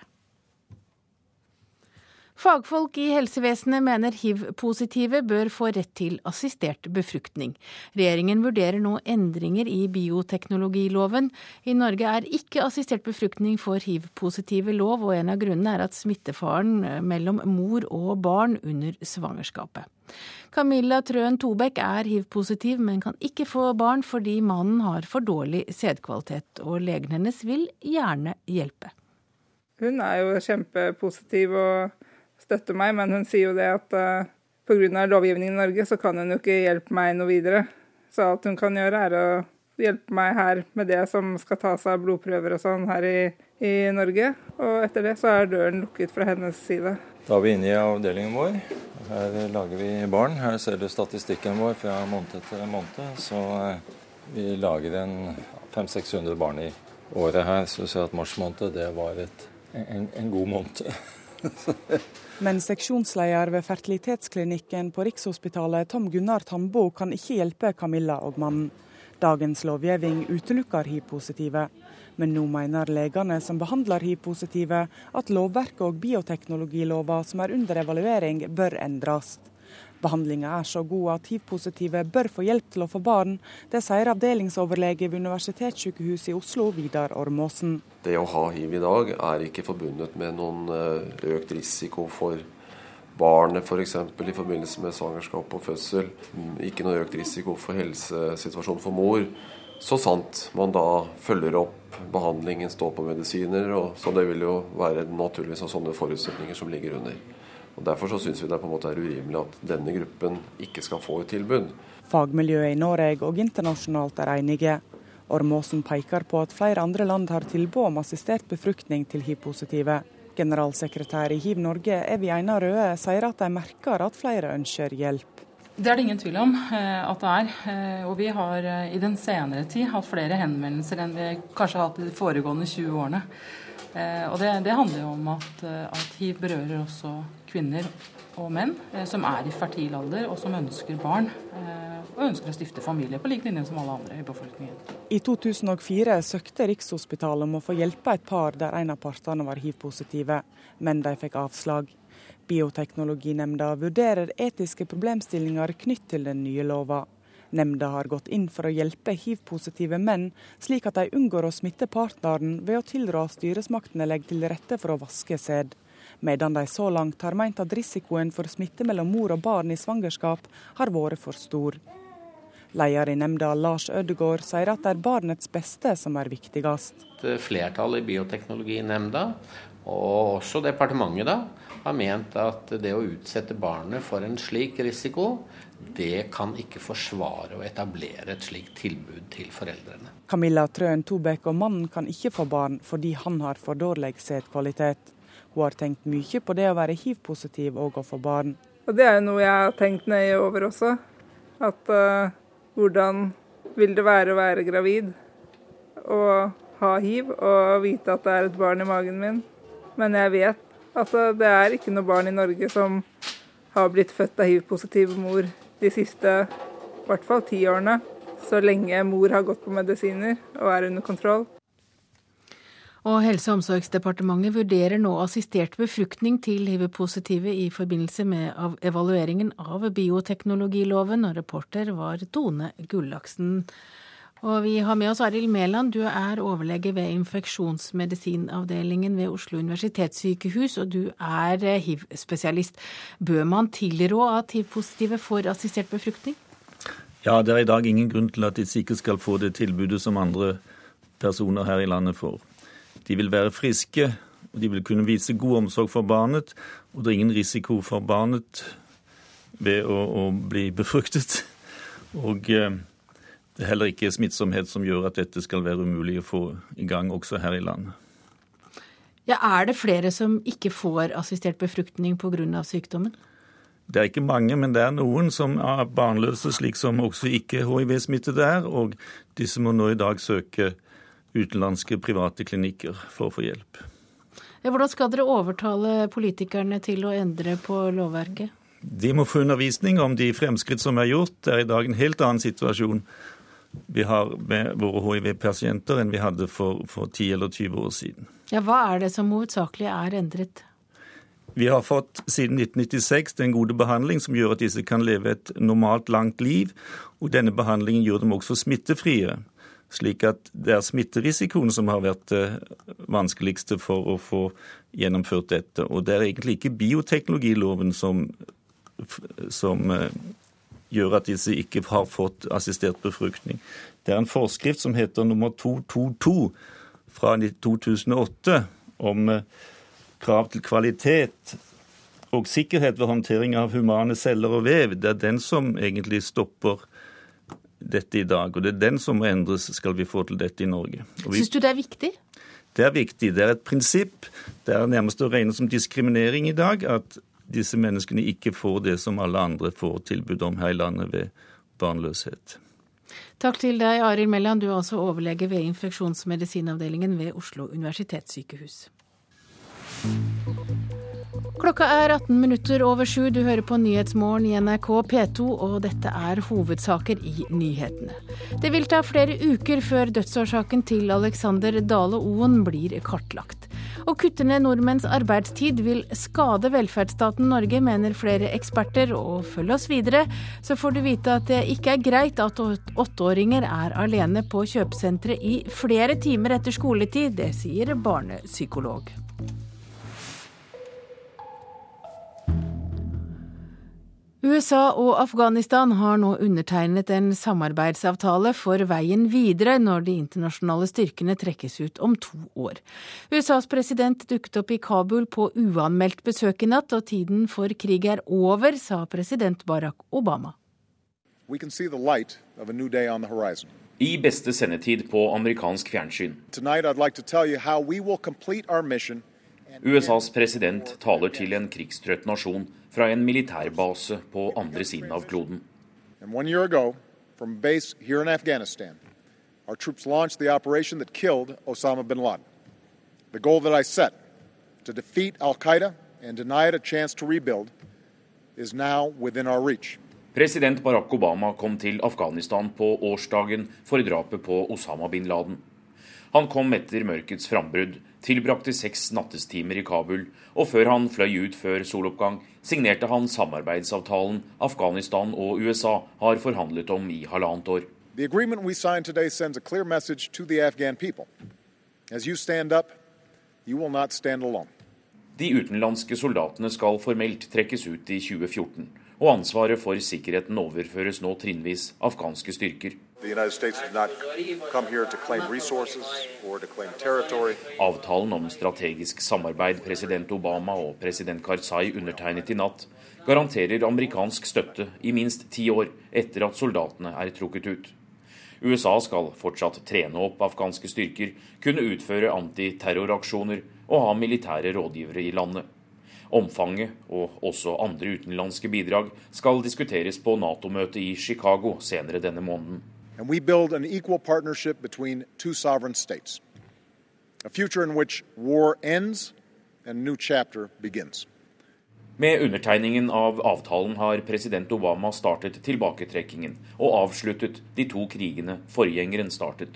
Fagfolk i helsevesenet mener hiv-positive bør få rett til assistert befruktning. Regjeringen vurderer nå endringer i bioteknologiloven. I Norge er ikke assistert befruktning for hiv-positive lov, og en av grunnene er at smittefaren mellom mor og barn under svangerskapet. Camilla Trøen Tobekk er hiv-positiv, men kan ikke få barn fordi mannen har for dårlig sædkvalitet, og legen hennes vil gjerne hjelpe. Hun er jo kjempepositiv og støtter meg, men hun sier jo det at uh, eh, pga. lovgivningen i Norge, så kan hun jo ikke hjelpe meg noe videre. Så alt hun kan gjøre, er å hjelpe meg her med det som skal tas av blodprøver og sånn her i, i Norge. Og etter det så er døren lukket fra hennes side. Da er vi inne i avdelingen vår. Her lager vi barn. Her ser du statistikken vår fra måned til måned. Så eh, vi lager en 500-600 barn i året her. Så du ser at mars måned, det var et, en, en god måned. Men seksjonsleder ved fertilitetsklinikken på Rikshospitalet, Tom Gunnar Tambo, kan ikke hjelpe Camilla og mannen. Dagens lovgivning utelukker hiv-positive. Men nå mener legene som behandler hiv-positive at lovverket og bioteknologilova som er under evaluering, bør endres. Behandlinga er så god at hiv-positive bør få hjelp til å få barn. Det sier avdelingsoverlege ved Universitetssykehuset i Oslo, Vidar Ormåsen. Det å ha hiv i dag er ikke forbundet med noen eh, økt risiko for barnet f.eks. For i forbindelse med svangerskap og fødsel. Ikke noe økt risiko for helsesituasjonen for mor. Så sant man da følger opp behandlingen, står på medisiner. Og, så det vil jo være naturligvis sånne forutsetninger som ligger under. Og Derfor så syns vi det på en måte er urimelig at denne gruppen ikke skal få et tilbud. Fagmiljøet i Norge og internasjonalt er enige. Ormåsen peker på at flere andre land har tilbud om assistert befruktning til hiv-positive. Generalsekretær i Hiv Norge, Evy Einar Røe, sier at de merker at flere ønsker hjelp. Det er det ingen tvil om eh, at det er. Eh, og vi har eh, i den senere tid hatt flere henvendelser enn vi kanskje har hatt de foregående 20 årene. Og det, det handler jo om at, at hiv berører også kvinner og menn som er i fertil alder og som ønsker barn og ønsker å stifte familie på lik linje som alle andre i befolkningen. I 2004 søkte Rikshospitalet om å få hjelpe et par der en av partene var hiv-positive, men de fikk avslag. Bioteknologinemnda vurderer etiske problemstillinger knytt til den nye lova. Nemnda har gått inn for å hjelpe hiv-positive menn, slik at de unngår å smitte partneren ved å tilrå styresmaktene legger til rette for å vaske sæd. Medan de så langt har meint at risikoen for smitte mellom mor og barn i svangerskap har vært for stor. Leder i nemnda, Lars Ødegård, sier at det er barnets beste som er viktigst. Flertallet i Bioteknologinemnda, og også departementet, da, har ment at det å utsette barnet for en slik risiko, det kan ikke forsvare å etablere et slikt tilbud til foreldrene. Camilla Trøen Tobekk og mannen kan ikke få barn fordi han har for dårlig sædkvalitet. Hun har tenkt mye på det å være hiv-positiv og å få barn. Og Det er jo noe jeg har tenkt nøye over også. At uh, hvordan vil det være å være gravid og ha hiv og vite at det er et barn i magen min. Men jeg vet Altså, det er ikke noe barn i Norge som har blitt født av hiv-positiv mor de siste i hvert fall ti årene. Så lenge mor har gått på medisiner og er under kontroll. Og Helse- og omsorgsdepartementet vurderer nå assistert befruktning til hiv-positive i forbindelse med evalueringen av bioteknologiloven, og reporter var Tone Gullaksen. Og vi har med oss Arild Mæland, du er overlege ved infeksjonsmedisinavdelingen ved Oslo universitetssykehus, og du er eh, hiv-spesialist. Bør man tilrå at hiv-positive får assistert befruktning? Ja, det er i dag ingen grunn til at de ikke skal få det tilbudet som andre personer her i landet får. De vil være friske, og de vil kunne vise god omsorg for barnet, og det er ingen risiko for barnet ved å, å bli befruktet. Og eh, det er heller ikke smittsomhet som gjør at dette skal være umulig å få i gang også her i landet. Ja, Er det flere som ikke får assistert befruktning pga. sykdommen? Det er ikke mange, men det er noen som er barnløse, slik som også ikke hiv-smittede er. Og disse må nå i dag søke utenlandske private klinikker for å få hjelp. Ja, hvordan skal dere overtale politikerne til å endre på lovverket? De må få undervisning om de fremskritt som er gjort. Det er i dag en helt annen situasjon vi har med våre hiv-pasienter enn vi hadde for, for 10 eller 20 år siden. Ja, Hva er det som hovedsakelig er endret? Vi har fått siden 1996 den gode behandling som gjør at disse kan leve et normalt, langt liv. Og denne behandlingen gjør dem også smittefrie. Slik at det er smitterisikoen som har vært det vanskeligste for å få gjennomført dette. Og det er egentlig ikke bioteknologiloven som, som eh, gjør at disse ikke har fått assistert befruktning. Det er en forskrift som heter nummer 222 fra 2008 om eh, krav til kvalitet og sikkerhet ved håndtering av humane celler og vev. Det er den som egentlig stopper dette i dag. Og det er den som må endres, skal vi få til dette i Norge. Vi... Syns du det er viktig? Det er viktig. Det er et prinsipp. Det er nærmest å regne som diskriminering i dag at disse menneskene ikke får det som alle andre får tilbud om her i landet ved barnløshet. Takk til deg, Arild Melland. Du er altså overlege ved infeksjonsmedisinavdelingen ved Oslo universitetssykehus. Klokka er 18 minutter over sju. Du hører på Nyhetsmorgen i NRK P2, og dette er hovedsaker i nyhetene. Det vil ta flere uker før dødsårsaken til Alexander Dale Oen blir kartlagt. Å kutte ned nordmenns arbeidstid vil skade velferdsstaten Norge, mener flere eksperter. Og følg oss videre, så får du vite at det ikke er greit at åtteåringer er alene på kjøpesenteret i flere timer etter skoletid. Det sier barnepsykolog. USA og Afghanistan har nå undertegnet en samarbeidsavtale for veien videre når de internasjonale styrkene trekkes ut om to år. USAs president dukket opp i Kabul på uanmeldt besøk i natt, og tiden for krig er over, sa president Barack Obama. I beste sendetid på amerikansk fjernsyn. USAs president taler til en krigstrøtt nasjon fra en militærbase på andre siden av kloden. Ago, our troops launched the operation that killed Osama bin Laden. The goal that I set to defeat Al Qaeda and deny it a chance to rebuild is now within our reach. President Barack Obama kom til Afghanistan på årsdagen for drapet på Osama bin Laden. Han kom etter mørkets frambrudd, tilbrakte seks nattestimer i Kabul, og før han fløy ut før soloppgang, signerte han samarbeidsavtalen Afghanistan og USA har forhandlet om i halvannet år. The agreement we signed today sends a clear message to the Afghan people. As you stand up, you will not stand alone. De utenlandske soldatene skal formelt trekkes ut i 2014, og ansvaret for sikkerheten overføres nå trinnvis afghanske styrker. Avtalen om strategisk samarbeid president Obama og president Karzai undertegnet i natt, garanterer amerikansk støtte i minst ti år etter at soldatene er trukket ut. USA skal fortsatt trene opp afghanske styrker, kunne utføre antiterroraksjoner og ha militære rådgivere i landet. Omfanget og også andre utenlandske bidrag skal diskuteres på Nato-møtet i Chicago senere denne måneden. And we build an equal partnership between two sovereign states. A future in which war ends and a new chapter begins. Med undertegningen av avtalen har president Obama startet tilbaketrekkingen og avsluttet de to krigene forgjengeren startet.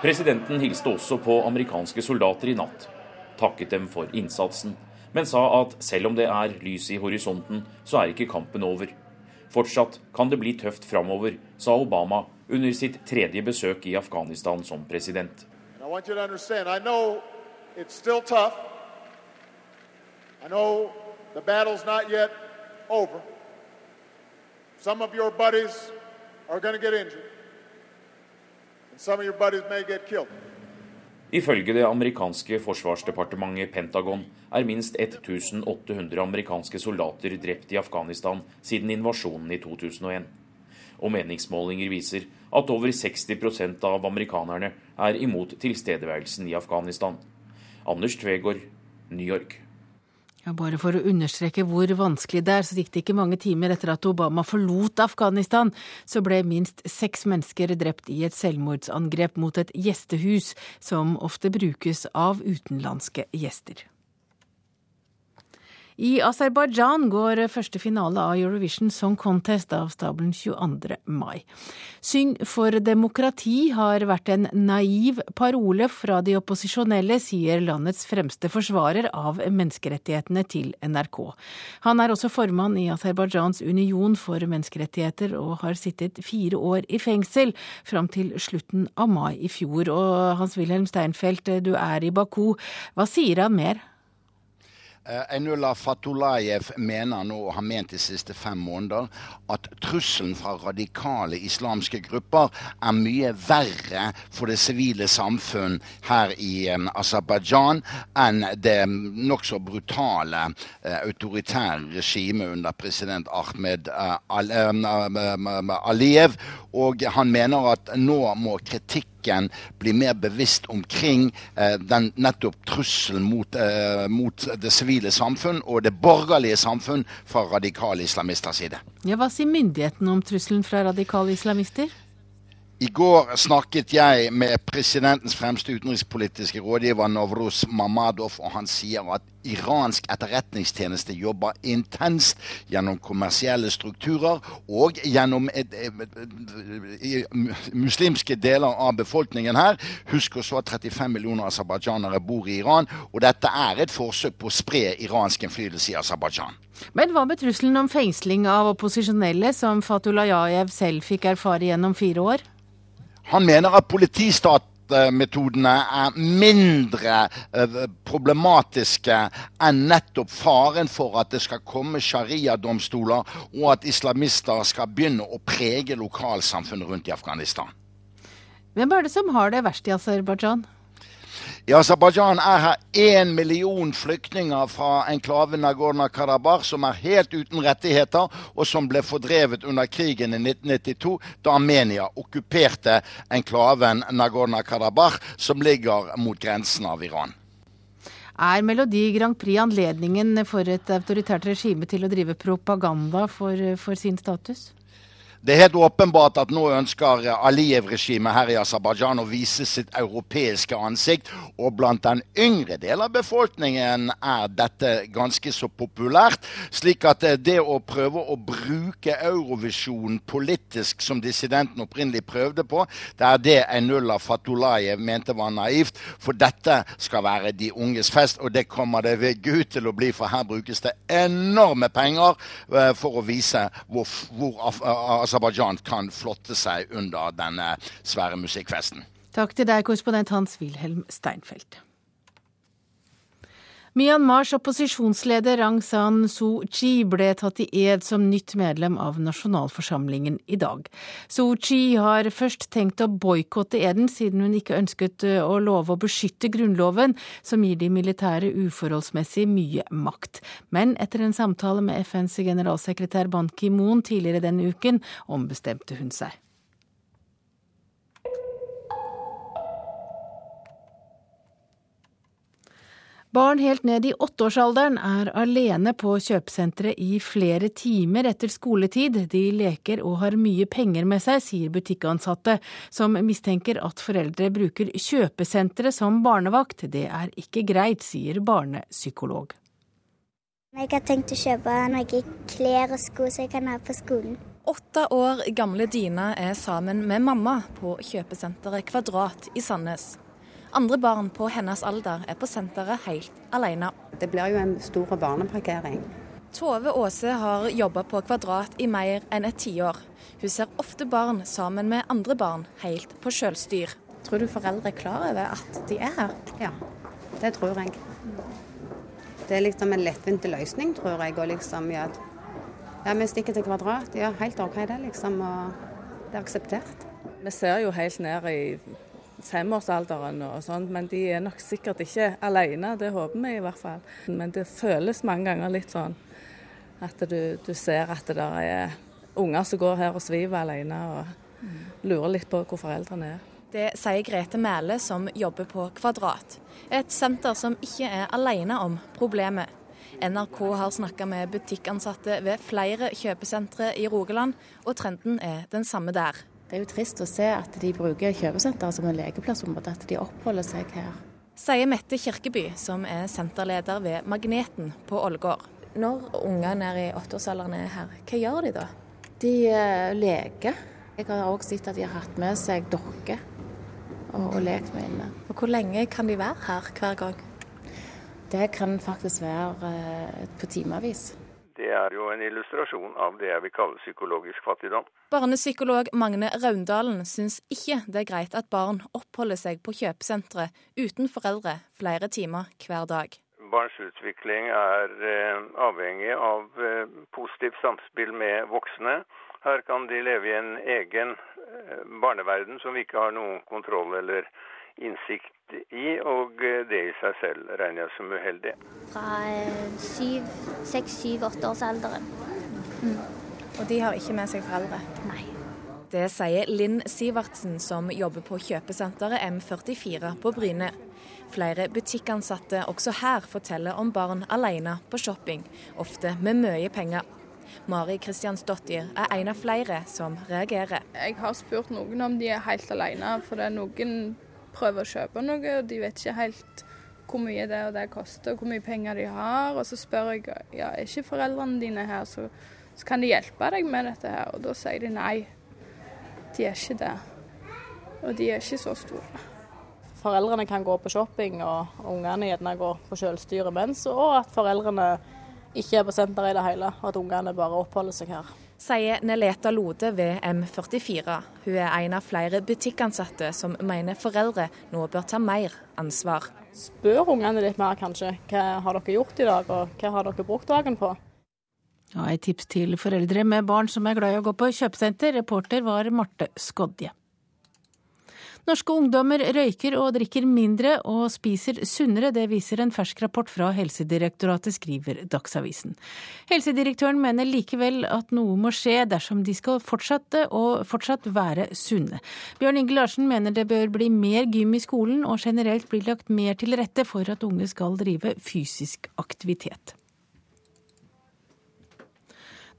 Presidenten hilste også på amerikanske soldater i natt, takket dem for innsatsen, men sa at selv om det er lys i horisonten, så er ikke kampen over. Fortsatt kan det bli tøft framover, sa Obama under sitt tredje besøk i Afghanistan som president. Some of your buddies are going to get injured. Ifølge det amerikanske forsvarsdepartementet Pentagon er minst 1800 amerikanske soldater drept i Afghanistan siden invasjonen i 2001. Og meningsmålinger viser at over 60% av amerikanerne er imot tilstedeværelsen i Afghanistan. Anders Tvegård, New York. Ja, bare for å understreke hvor vanskelig det er, så gikk det ikke mange timer etter at Obama forlot Afghanistan, så ble minst seks mennesker drept i et selvmordsangrep mot et gjestehus, som ofte brukes av utenlandske gjester. I Aserbajdsjan går første finale av Eurovision Song Contest av stabelen 22. mai. Syng for demokrati har vært en naiv parole fra de opposisjonelle, sier landets fremste forsvarer av menneskerettighetene til NRK. Han er også formann i Aserbajdsjans union for menneskerettigheter og har sittet fire år i fengsel fram til slutten av mai i fjor. Og Hans-Wilhelm Steinfeld, du er i Baku. Hva sier han mer? Einullah Fatulayev mener nå, og har ment de siste fem måneder, at trusselen fra radikale islamske grupper er mye verre for det sivile samfunn her i um, Aserbajdsjan enn det nokså brutale uh, autoritære regimet under president Ahmed Al Aliyev. Og han mener at nå må kritikk politikken blir mer bevisst omkring eh, den nettopp trusselen mot, eh, mot, det sivile samfunn og det borgerlige samfunn fra radikale islamisters side. Ja, hva sier myndighetene om trusselen fra radikale islamister? I går snakket jeg med presidentens fremste utenrikspolitiske rådgiver Novruz Mamadov, og han sier at iransk etterretningstjeneste jobber intenst gjennom kommersielle strukturer og gjennom et, et, et, muslimske deler av befolkningen her. Husk også at 35 millioner aserbajdsjanere bor i Iran, og dette er et forsøk på å spre iransk innflytelse i Aserbajdsjan. Men hva med trusselen om fengsling av opposisjonelle, som Fatulayajev selv fikk erfare gjennom fire år? Han mener at politistatmetodene er mindre eh, problematiske enn nettopp faren for at det skal komme sharia-domstoler, og at islamister skal begynne å prege lokalsamfunnet rundt i Afghanistan. Hvem er det som har det verst i Aserbajdsjan? I Aserbajdsjan er her én million flyktninger fra enklaven Nagorno-Karabakh som er helt uten rettigheter, og som ble fordrevet under krigen i 1992, da Armenia okkuperte enklaven Nagorno-Karabakh, som ligger mot grensen av Iran. Er Melodi Grand Prix anledningen for et autoritært regime til å drive propaganda for, for sin status? Det er helt åpenbart at nå ønsker Aliyev-regimet her i Aserbajdsjan å vise sitt europeiske ansikt, og blant den yngre del av befolkningen er dette ganske så populært. Slik at det å prøve å bruke Eurovisjonen politisk, som dissidenten opprinnelig prøvde på, det er det Einullah Fatulayev mente var naivt. For dette skal være de unges fest, og det kommer det ved Gud til å bli, for her brukes det enorme penger eh, for å vise hvor, hvor Aserbajdsjan kan flotte seg under denne svære musikkfesten. Takk til deg, korrespondent Hans-Wilhelm Steinfeld. Myanmars opposisjonsleder Rang San Suu Kyi ble tatt i ed som nytt medlem av nasjonalforsamlingen i dag. Suu Kyi har først tenkt å boikotte eden, siden hun ikke ønsket eh, å love å beskytte grunnloven, som gir de militære uforholdsmessig mye makt. Men etter en samtale med FNs generalsekretær Ban Ki-moon tidligere denne uken, ombestemte hun seg. Barn helt ned i åtteårsalderen er alene på kjøpesenteret i flere timer etter skoletid. De leker og har mye penger med seg, sier butikkansatte, som mistenker at foreldre bruker kjøpesenteret som barnevakt. Det er ikke greit, sier barnepsykolog. Jeg har tenkt å kjøpe noe klær og sko som jeg kan ha på skolen. Åtte år gamle Dina er sammen med mamma på kjøpesenteret Kvadrat i Sandnes. Andre barn på hennes alder er på senteret helt alene. Det blir jo en stor barneparkering. Tove Aase har jobba på Kvadrat i mer enn et tiår. Hun ser ofte barn sammen med andre barn helt på sjølstyr. Tror du foreldre er klar over at de er her? Ja, det tror jeg. Det er liksom en lettvint løsning, tror jeg. Og liksom, ja, ja, vi stikker til Kvadrat. Ja, helt OK det, liksom. Og det er akseptert. Vi ser jo helt ned i femårsalderen og sånt, men de er nok sikkert ikke alene. Det håper vi i hvert fall. Men det føles mange ganger litt sånn at du, du ser at det der er unger som går her og sviver alene og lurer litt på hvor foreldrene er. Det sier Grete Mæle som jobber på Kvadrat, et senter som ikke er alene om problemet. NRK har snakka med butikkansatte ved flere kjøpesentre i Rogaland, og trenden er den samme der. Det er jo trist å se at de bruker kjøpesenteret som en lekeplass, at de oppholder seg her. Sier Mette Kirkeby, som er senterleder ved Magneten på Ålgård. Når unger ned i åtteårsalderen er her, hva gjør de da? De uh, leker. Jeg har òg sett at de har hatt med seg dokker og, og lekt med inne. Og Hvor lenge kan de være her hver gang? Det kan faktisk være uh, på timevis. Det er jo en illustrasjon av det jeg vil kalle psykologisk fattigdom. Barnepsykolog Magne Raundalen syns ikke det er greit at barn oppholder seg på kjøpesentre uten foreldre flere timer hver dag. Barns utvikling er eh, avhengig av eh, positivt samspill med voksne. Her kan de leve i en egen eh, barneverden som vi ikke har noen kontroll eller innsikt i, og det i seg selv regner jeg som uheldig. Fra seks, syv, åtteårsalderen. Mm. Og de har ikke med seg foreldre? Nei. Det sier Linn Sivertsen, som jobber på kjøpesenteret M44 på Bryne. Flere butikkansatte også her forteller om barn alene på shopping, ofte med mye penger. Mari Kristiansdottir er en av flere som reagerer. Jeg har spurt noen om de er helt alene, for det er noen prøver å kjøpe noe, og de vet ikke helt hvor mye det og det koster, hvor mye penger de har. Og så spør jeg ja, er ikke foreldrene dine her, så, så kan de hjelpe deg med dette her. Og da sier de nei, de er ikke det. Og de er ikke så store. Foreldrene kan gå på shopping, og ungene gjerne går på selvstyre mens, og at foreldrene ikke er på senteret i det hele, og at ungene bare oppholder seg her sier Neleta Lode ved M44. Hun er en av flere butikkansatte som mener foreldre nå bør ta mer ansvar. Spør ungene litt mer, kanskje. Hva har dere gjort i dag, og hva har dere brukt dagen på? Ja, et tips til foreldre med barn som er glad i å gå på kjøpesenter. Reporter var Marte Skodje. Norske ungdommer røyker og drikker mindre og spiser sunnere. Det viser en fersk rapport fra Helsedirektoratet, skriver Dagsavisen. Helsedirektøren mener likevel at noe må skje dersom de skal fortsette og fortsatt være sunne. Bjørn Inge Larsen mener det bør bli mer gym i skolen, og generelt bli lagt mer til rette for at unge skal drive fysisk aktivitet.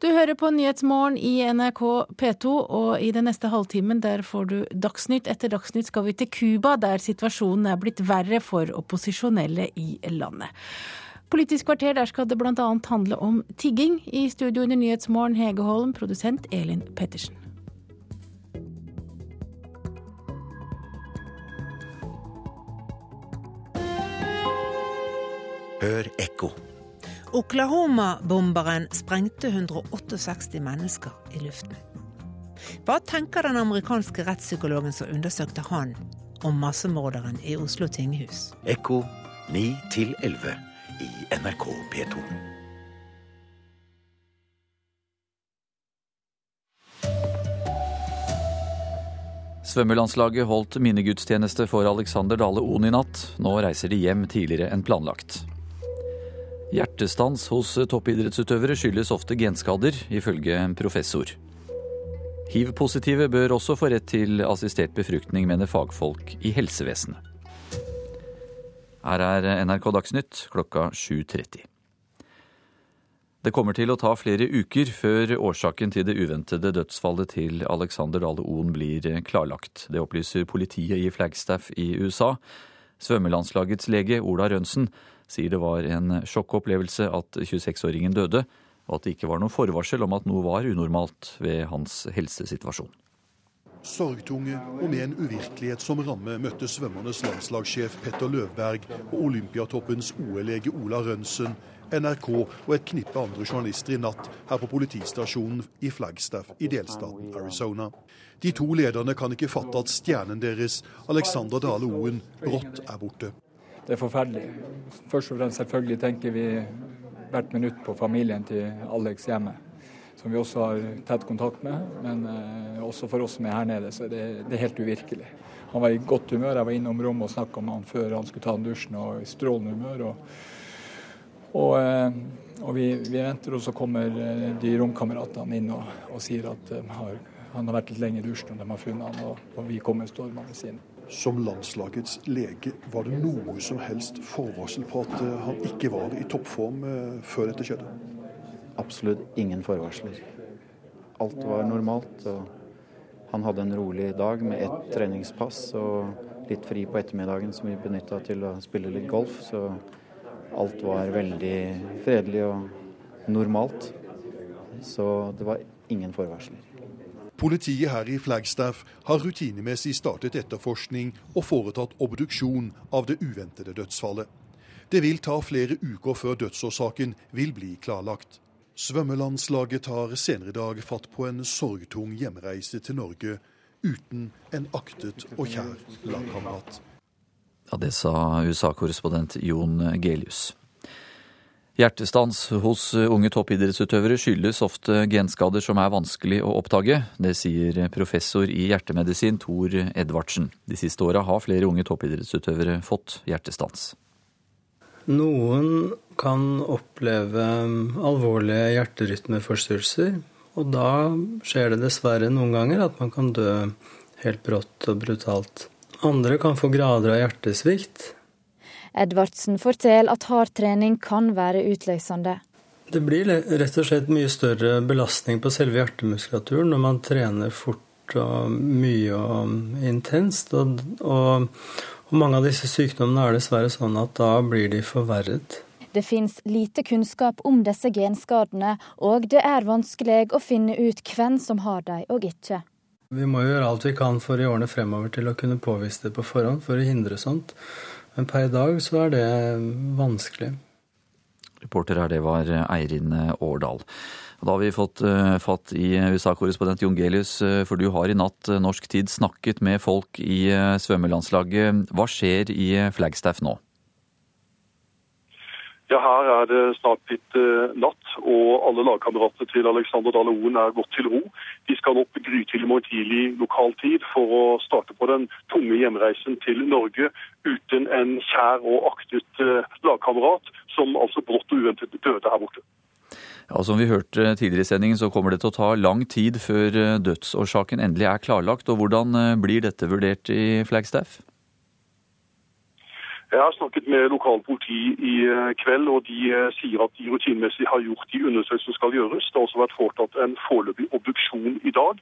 Du hører på Nyhetsmorgen i NRK P2, og i den neste halvtimen der får du Dagsnytt. Etter Dagsnytt skal vi til Cuba, der situasjonen er blitt verre for opposisjonelle i landet. Politisk kvarter, der skal det bl.a. handle om tigging. I studio under Nyhetsmorgen Hege Holm, produsent Elin Pettersen. Hør ekko. Oklahoma-bomberen sprengte 168 mennesker i luften. Hva tenker den amerikanske rettspsykologen som undersøkte han, om massemorderen i Oslo tinghus? Ekko 9 11 i NRK P2. Svømmelandslaget holdt minnegudstjeneste for Alexander Dale Oen i natt. Nå reiser de hjem tidligere enn planlagt. Hjertestans hos toppidrettsutøvere skyldes ofte genskader, ifølge professor. Hiv-positive bør også få rett til assistert befruktning, mener fagfolk i helsevesenet. Her er NRK Dagsnytt klokka 7.30. Det kommer til å ta flere uker før årsaken til det uventede dødsfallet til Alexander Dale Oen blir klarlagt. Det opplyser politiet i Flagstaff i USA. Svømmelandslagets lege Ola Rønsen sier det var en sjokkopplevelse at 26-åringen døde, og at det ikke var noe forvarsel om at noe var unormalt ved hans helsesituasjon. Sorgtunge og med en uvirkelighet som ramme møtte svømmernes landslagssjef Petter Løvberg og olympiatoppens OL-lege Ola Rønsen, NRK og et knippe andre journalister i natt her på politistasjonen i Flagstaff i delstaten Arizona. De to lederne kan ikke fatte at stjernen deres, Alexander Dale Oen, brått er borte. Det er forferdelig. Først og fremst selvfølgelig tenker vi hvert minutt på familien til Alex hjemme som vi også har tett kontakt med. Men eh, også for oss som er her nede, så det, det er helt uvirkelig. Han var i godt humør. Jeg var innom rommet og snakka med han før han skulle ta en dusjen, og i strålende humør. Og, og, eh, og vi, vi, venter, og så kommer eh, de romkameratene inn og, og sier at har, han har vært litt lenge i dusjen, og de har funnet han, og, og vi kommer stormende inn. Som landslagets lege, var det noe som helst forvarsel på at han ikke var i toppform før dette skjedde? absolutt ingen forvarsler. Alt var normalt. og Han hadde en rolig dag med ett treningspass og litt fri på ettermiddagen som vi benytta til å spille litt golf. Så alt var veldig fredelig og normalt. Så det var ingen forvarsler. Politiet her i Flagstaff har rutinemessig startet etterforskning og foretatt obduksjon av det uventede dødsfallet. Det vil ta flere uker før dødsårsaken vil bli klarlagt. Svømmelandslaget tar senere i dag fatt på en sorgtung hjemreise til Norge uten en aktet og kjær lagkamerat. Ja, det sa USA-korrespondent Jon Gelius. Hjertestans hos unge toppidrettsutøvere skyldes ofte genskader som er vanskelig å oppdage. Det sier professor i hjertemedisin Tor Edvardsen. De siste åra har flere unge toppidrettsutøvere fått hjertestans. Noen kan oppleve alvorlige hjerterytmeforstyrrelser. Og da skjer det dessverre noen ganger at man kan dø helt brått og brutalt. Andre kan få grader av hjertesvikt. Edvardsen forteller at hard trening kan være utløsende. Det blir rett og slett mye større belastning på selve hjertemuskulaturen når man trener fort og mye og intenst. Og, og, og mange av disse sykdommene er dessverre sånn at da blir de forverret. Det finnes lite kunnskap om disse genskadene, og det er vanskelig å finne ut hvem som har dem og ikke. Vi må gjøre alt vi kan for i årene fremover til å kunne påvise det på forhånd for å hindre sånt. Men per i dag så er det vanskelig. Reporter her, det var Eirin Årdal. Da har vi fått uh, fatt i USA-korrespondent Jon Gelius, uh, for du har i natt uh, norsk tid snakket med folk i svømmelandslaget. Hva skjer i Flagstaff nå? Ja, Her er det snart blitt natt, og alle lagkameratene til Alexander Dale Oen er gått til ro. De skal opp grytidlig morgen tidlig lokal tid for å starte på den tunge hjemreisen til Norge uten en kjær og aktet lagkamerat, som altså brått og uventet døde her borte. Ja, Som vi hørte tidligere i sendingen, så kommer det til å ta lang tid før dødsårsaken endelig er klarlagt. og Hvordan blir dette vurdert i Flagstaff? Jeg har snakket med lokalpoliti i eh, kveld, og de eh, sier at de rutinemessig har gjort de undersøkelser som skal gjøres. Det har også vært foretatt en foreløpig obduksjon i dag,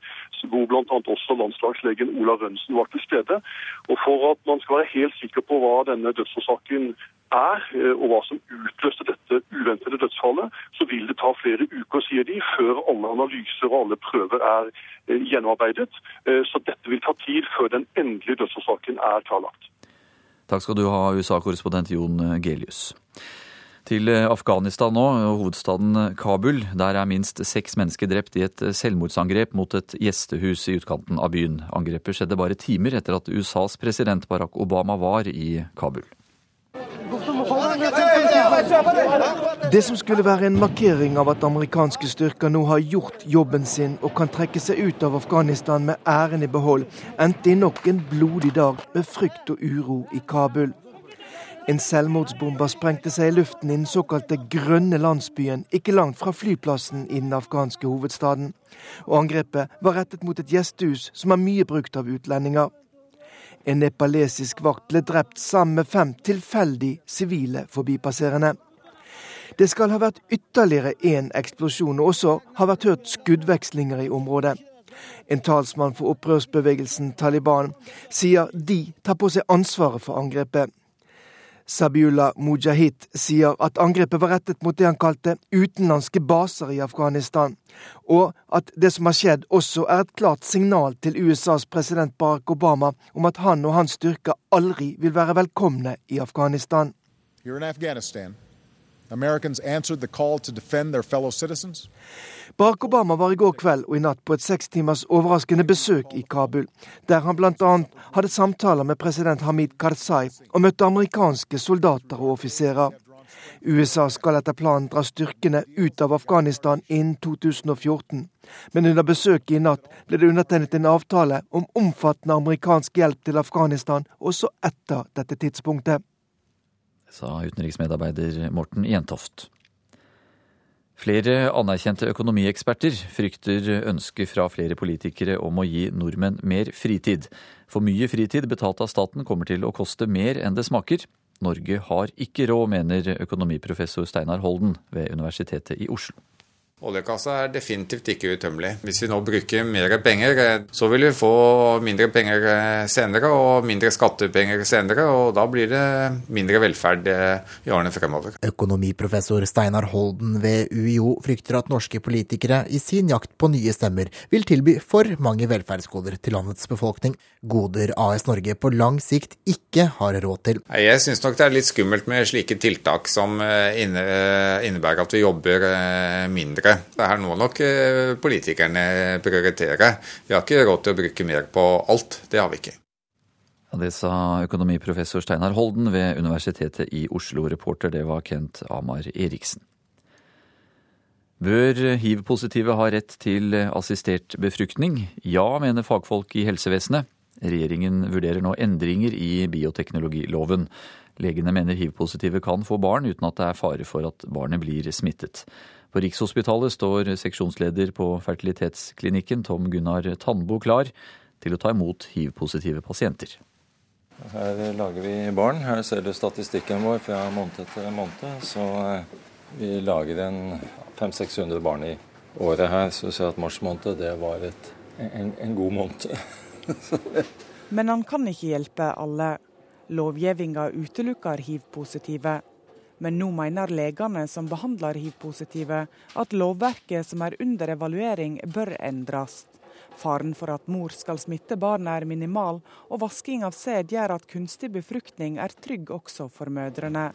hvor bl.a. også landslagslegen Ola Rønsen var til stede. Og For at man skal være helt sikker på hva denne dødsårsaken er, eh, og hva som utløste dette uventede dødsfallet, så vil det ta flere uker, sier de, før alle analyser og alle prøver er gjennomarbeidet. Så dette vil ta tid før den endelige dødsårsaken er klarlagt. Takk skal du ha, USA-korrespondent Jon Gelius. Til Afghanistan nå, hovedstaden Kabul. Der er minst seks mennesker drept i et selvmordsangrep mot et gjestehus i utkanten av byen. Angrepet skjedde bare timer etter at USAs president Barack Obama var i Kabul. Det som skulle være en markering av at amerikanske styrker nå har gjort jobben sin og kan trekke seg ut av Afghanistan med æren i behold, endte i nok en blodig dag med frykt og uro i Kabul. En selvmordsbomber sprengte seg i luften i den såkalte grønne landsbyen ikke langt fra flyplassen i den afghanske hovedstaden. Og angrepet var rettet mot et gjestehus som er mye brukt av utlendinger. En nepalesisk vakt ble drept sammen med fem tilfeldig sivile forbipasserende. Det skal ha vært ytterligere én eksplosjon, og også har vært hørt skuddvekslinger i området. En talsmann for opprørsbevegelsen Taliban sier de tar på seg ansvaret for angrepet. Sabiullah Mujahid sier at angrepet var rettet mot det han kalte utenlandske baser i Afghanistan, og at det som har skjedd også er et klart signal til USAs president Barack Obama om at han og hans styrker aldri vil være velkomne i Afghanistan. You're in Afghanistan, Americans answered the call to defend their fellow citizens. Barack Obama var i går kveld og i natt på et seks timers overraskende besøk i Kabul, der han bl.a. hadde samtaler med president Hamid Karzai og møtte amerikanske soldater og offiserer. USA skal etter planen dra styrkene ut av Afghanistan innen 2014. Men under besøket i natt ble det undertegnet en avtale om omfattende amerikansk hjelp til Afghanistan også etter dette tidspunktet. Sa utenriksmedarbeider Morten Jentoft. Flere anerkjente økonomieksperter frykter ønsket fra flere politikere om å gi nordmenn mer fritid. For mye fritid betalt av staten kommer til å koste mer enn det smaker. Norge har ikke råd, mener økonomiprofessor Steinar Holden ved Universitetet i Oslo. Oljekassa er definitivt ikke utømmelig. Hvis vi nå bruker mer penger, eh, så vil vi få mindre penger eh, senere og mindre skattepenger senere, og da blir det mindre velferd eh, i årene fremover. Økonomiprofessor Steinar Holden ved UiO frykter at norske politikere i sin jakt på nye stemmer vil tilby for mange velferdsgoder til landets befolkning. Goder AS Norge på lang sikt ikke har råd til. Jeg syns nok det er litt skummelt med slike tiltak som innebærer at vi jobber mindre det. Det her må nok eh, politikerne prioritere. Vi har ikke råd til å bruke mer på alt. Det har vi ikke. Ja, det sa økonomiprofessor Steinar Holden ved Universitetet i Oslo. Reporter det var Kent Amar Eriksen. Bør hiv-positive ha rett til assistert befruktning? Ja, mener fagfolk i helsevesenet. Regjeringen vurderer nå endringer i bioteknologiloven. Legene mener hiv-positive kan få barn uten at det er fare for at barnet blir smittet. På Rikshospitalet står seksjonsleder på fertilitetsklinikken Tom Gunnar Tandbo klar til å ta imot hiv-positive pasienter. Her lager vi barn. Her ser du statistikken vår fra måned til måned. Så eh, vi lager en 500-600 barn i året her. Så du ser at mars måned det var et, en, en god måned. Men han kan ikke hjelpe alle. Lovgivninga utelukker hiv-positive. Men nå mener legene som behandler hiv-positive at lovverket som er under evaluering bør endres. Faren for at mor skal smitte barnet er minimal, og vasking av sæd gjør at kunstig befruktning er trygg også for mødrene.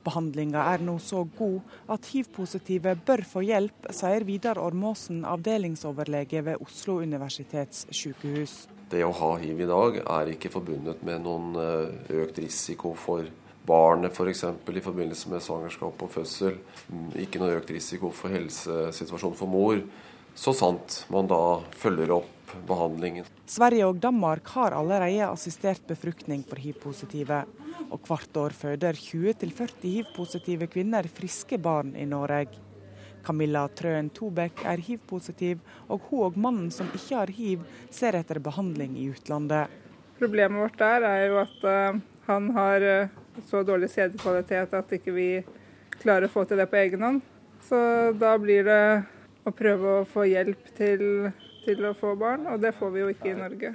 Behandlinga er nå så god at hiv-positive bør få hjelp, sier Vidar Ormåsen, avdelingsoverlege ved Oslo universitetssykehus. Det å ha hiv i dag er ikke forbundet med noen eh, økt risiko for barnet f.eks. For i forbindelse med svangerskap og fødsel. Mm, ikke noe økt risiko for helsesituasjonen for mor, så sant man da følger opp behandlingen. Sverige og Danmark har allerede assistert befruktning for hiv-positive. Og hvert år føder 20-40 hiv-positive kvinner friske barn i Norge. Camilla Trøen Tobekk er hiv-positiv, og hun og mannen som ikke har hiv, ser etter behandling i utlandet. Problemet vårt der er jo at uh, han har uh, så dårlig sædkvalitet at ikke vi klarer å få til det på egen hånd. Så da blir det å prøve å få hjelp til, til å få barn, og det får vi jo ikke i Norge.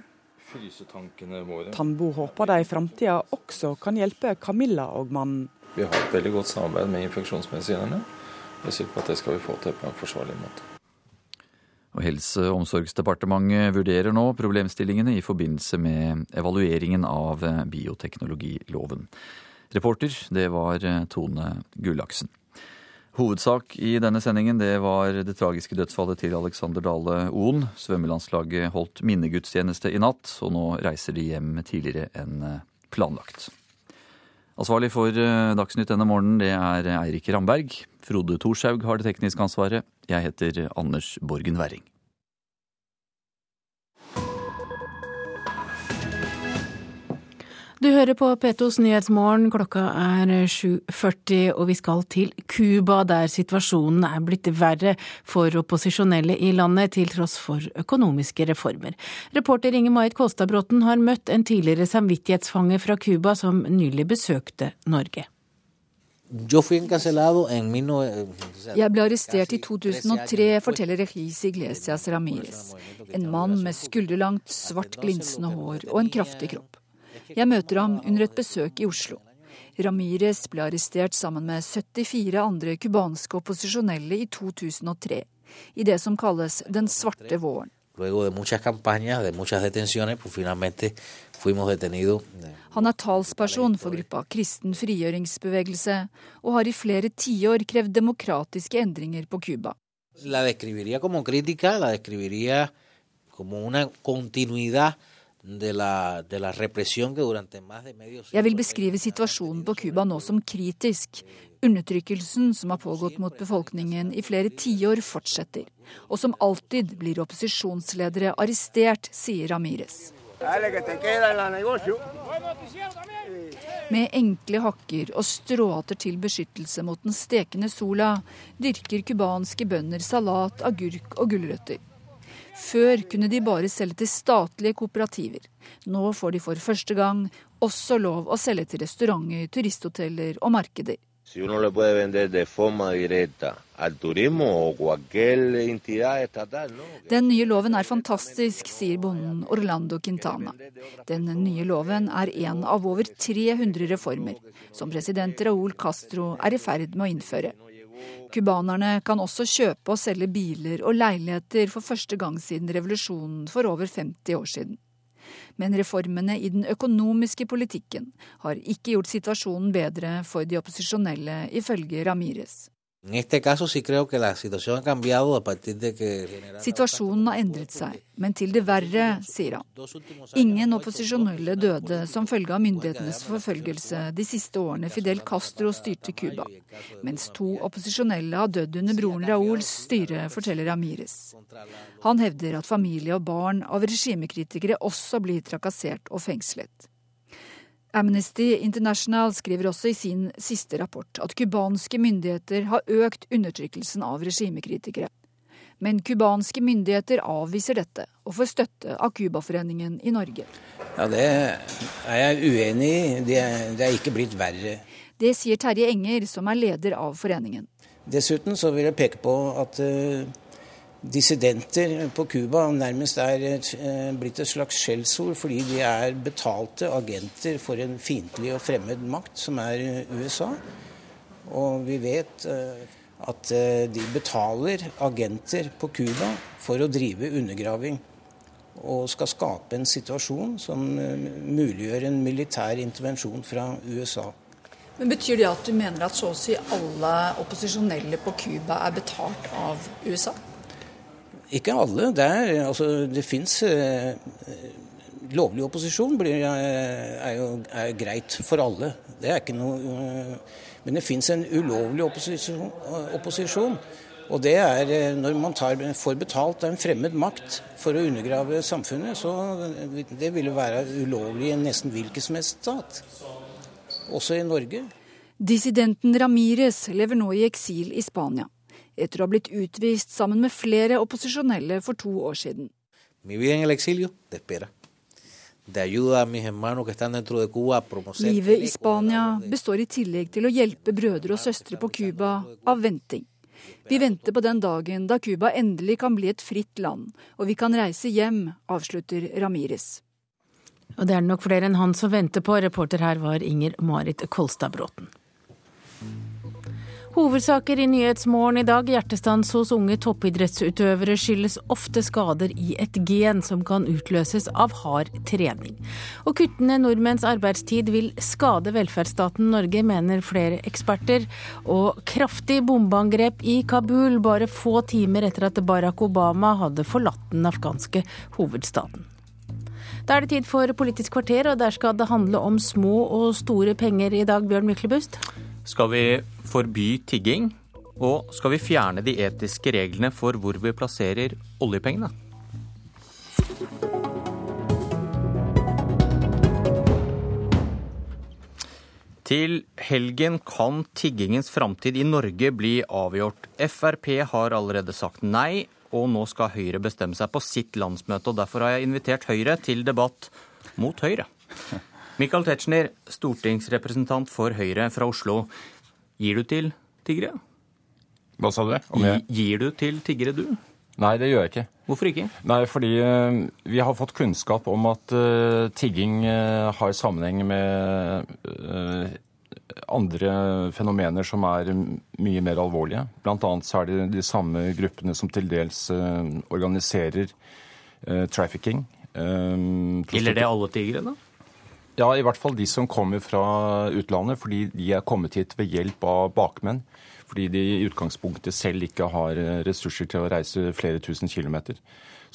Tambo håper de i framtida også kan hjelpe Camilla og mannen. Vi har et veldig godt samarbeid med infeksjonsmedisinerne. Jeg er sikker på at det skal vi få til på en forsvarlig måte. Og Helse- og omsorgsdepartementet vurderer nå problemstillingene i forbindelse med evalueringen av bioteknologiloven. Reporter, det var Tone Gullaksen. Hovedsak i denne sendingen det var det tragiske dødsfallet til Alexander Dale Oen. Svømmelandslaget holdt minnegudstjeneste i natt, og nå reiser de hjem tidligere enn planlagt. Ansvarlig for Dagsnytt denne morgenen det er Eirik Ramberg. Frode Thorshaug har det tekniske ansvaret. Jeg heter Anders Borgen Werring. Du hører på P2s Nyhetsmorgen. Klokka er 7.40, og vi skal til Cuba, der situasjonen er blitt verre for opposisjonelle i landet, til tross for økonomiske reformer. Reporter Inge Marit Kolstadbråten har møtt en tidligere samvittighetsfange fra Cuba som nylig besøkte Norge. Jeg ble arrestert i 2003, forteller Regis Iglesias Ramires. En mann med skulderlangt, svart glinsende hår og en kraftig kropp. Jeg møter ham under et besøk i Oslo. Ramires ble arrestert sammen med 74 andre cubanske opposisjonelle i 2003, i det som kalles Den svarte våren. Han er talsperson for gruppa Kristen frigjøringsbevegelse, og har i flere tiår krevd demokratiske endringer på Cuba. La describiría como crítica, la describiría como una continuidad jeg vil beskrive situasjonen på Cuba nå som kritisk. Undertrykkelsen som har pågått mot befolkningen i flere tiår, fortsetter. Og som alltid blir opposisjonsledere arrestert, sier Ramires. Med enkle hakker og stråhatter til beskyttelse mot den stekende sola, dyrker cubanske bønder salat, agurk og gulrøtter. Før kunne de bare selge til statlige kooperativer. Nå får de for første gang også lov å selge til restauranter, turisthoteller og markeder. Den nye loven er fantastisk, sier bonden Orlando Quintana. Den nye loven er en av over 300 reformer som president Raúl Castro er i ferd med å innføre. Cubanerne kan også kjøpe og selge biler og leiligheter for første gang siden revolusjonen for over 50 år siden. Men reformene i den økonomiske politikken har ikke gjort situasjonen bedre for de opposisjonelle, ifølge Ramires. Situasjonen har endret seg, men til det verre, sier han. Ingen opposisjonelle døde som følge av myndighetenes forfølgelse de siste årene Fidel Castro styrte Cuba, mens to opposisjonelle har dødd under broren Raúls styre, forteller Amires. Han hevder at familie og barn av regimekritikere også blir trakassert og fengslet. Amnesty International skriver også i sin siste rapport at cubanske myndigheter har økt undertrykkelsen av regimekritikere. Men cubanske myndigheter avviser dette, og får støtte av Cubaforeningen i Norge. Ja, Det er jeg uenig i. Det, det er ikke blitt verre. Det sier Terje Enger, som er leder av foreningen. Dessuten så vil jeg peke på at uh, dissidenter på Cuba nærmest er et, blitt et slags skjellsord, fordi de er betalte agenter for en fiendtlig og fremmed makt, som er USA. Og vi vet at de betaler agenter på Cuba for å drive undergraving. Og skal skape en situasjon som muliggjør en militær intervensjon fra USA. Men Betyr det at du mener at så å si alle opposisjonelle på Cuba er betalt av USA? Ikke alle. Det, er, altså, det fins eh, Lovlig opposisjon blir, er jo er greit for alle. Det er ikke noe uh, Men det fins en ulovlig opposisjon, opposisjon. Og det er når man tar, får betalt av en fremmed makt for å undergrave samfunnet, så det vil jo være ulovlig i nesten hvilken som helst stat. Også i Norge. Dissidenten Ramires lever nå i eksil i Spania etter å ha blitt utvist sammen med flere opposisjonelle for to år siden. Livet i Spania består i tillegg til å hjelpe brødre og søstre på Cuba av venting. Vi venter på den dagen da Cuba endelig kan bli et fritt land, og vi kan reise hjem, avslutter Ramires. Og det er nok flere enn han som venter på. Reporter her var Inger Marit Kolstad Bråten. Hovedsaker i Nyhetsmorgen i dag. Hjertestans hos unge toppidrettsutøvere skyldes ofte skader i et gen som kan utløses av hard trening. Og kuttende nordmenns arbeidstid vil skade velferdsstaten Norge, mener flere eksperter. Og kraftig bombeangrep i Kabul bare få timer etter at Barack Obama hadde forlatt den afghanske hovedstaden. Da er det tid for Politisk kvarter, og der skal det handle om små og store penger i dag, Bjørn Myklebust. Skal vi forby tigging? Og skal vi fjerne de etiske reglene for hvor vi plasserer oljepengene? Til helgen kan tiggingens framtid i Norge bli avgjort. Frp har allerede sagt nei, og nå skal Høyre bestemme seg på sitt landsmøte. og Derfor har jeg invitert Høyre til debatt mot Høyre. Michael Tetzschner, stortingsrepresentant for Høyre fra Oslo. Gir du til tiggere? Hva sa du? Jeg... Gir du til tiggere, du? Nei, det gjør jeg ikke. Hvorfor ikke? Nei, fordi uh, vi har fått kunnskap om at uh, tigging uh, har sammenheng med andre fenomener som er mye mer alvorlige. Blant annet så er det de samme gruppene som til dels organiserer trafficking. Gjelder det alle tiggere, da? Ja, i hvert fall de som kommer fra utlandet, fordi de er kommet hit ved hjelp av bakmenn. Fordi de i utgangspunktet selv ikke har ressurser til å reise flere tusen kilometer.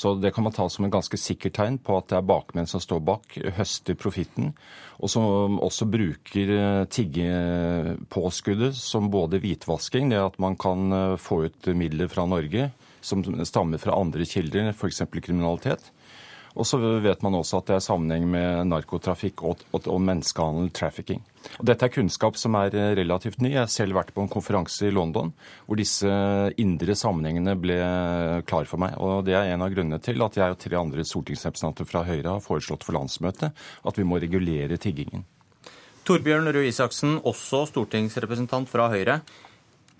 Så det kan man ta som en ganske sikkert tegn på at det er bakmenn som står bak, høster profitten, og som også bruker eh, tiggepåskuddet som både hvitvasking, det at man kan eh, få ut midler fra Norge som stammer fra andre kilder, f.eks. kriminalitet, og så vet man også at det er sammenheng med narkotrafikk og, og, og menneskehandel, trafficking. Og dette er kunnskap som er eh, relativt ny. Jeg har selv vært på en konferanse i London hvor disse indre sammenhengene ble klar for meg. Og det er en av grunnene til at jeg og tre andre stortingsrepresentanter fra Høyre har foreslått for landsmøtet at vi må regulere tiggingen. Torbjørn Røe Isaksen, også stortingsrepresentant fra Høyre.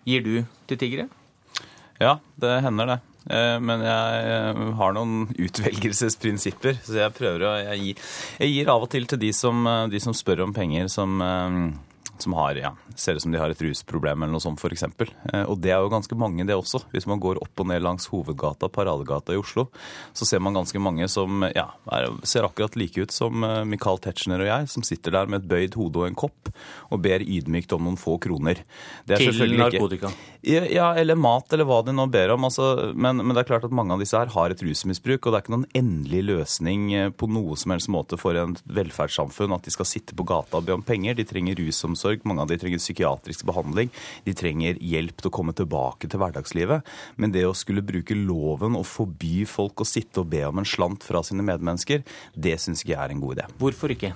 Gir du til tiggere? Ja, det hender det. Eh, men jeg eh, har noen utvelgelsesprinsipper, så jeg prøver å jeg gir, jeg gir av og til til de som, eh, de som spør om penger, som som har, ja, ser ut som de har et rusproblem eller noe sånt f.eks. Eh, og det er jo ganske mange, det også. Hvis man går opp og ned langs hovedgata, Paradegata i Oslo, så ser man ganske mange som ja, er, ser akkurat like ut som eh, Michael Tetzschner og jeg, som sitter der med et bøyd hode og en kopp og ber ydmykt om noen få kroner. Til narkotika? Ikke, ja, eller mat, eller hva de nå ber om. Altså, men, men, det er klart at mange av disse her har et rusmisbruk, og det er ikke noen endelig løsning eh, på noe som helst måte for en velferdssamfunn at de skal sitte på gata og be om penger. De trenger rusomsorg rusomsorg, mange av de trenger psykiatrisk behandling, de trenger hjelp til å komme tilbake til hverdagslivet. Men det å skulle bruke loven og forby folk å sitte og be om en slant fra sine medmennesker, det syns ikke jeg er en god idé. Hvorfor ikke?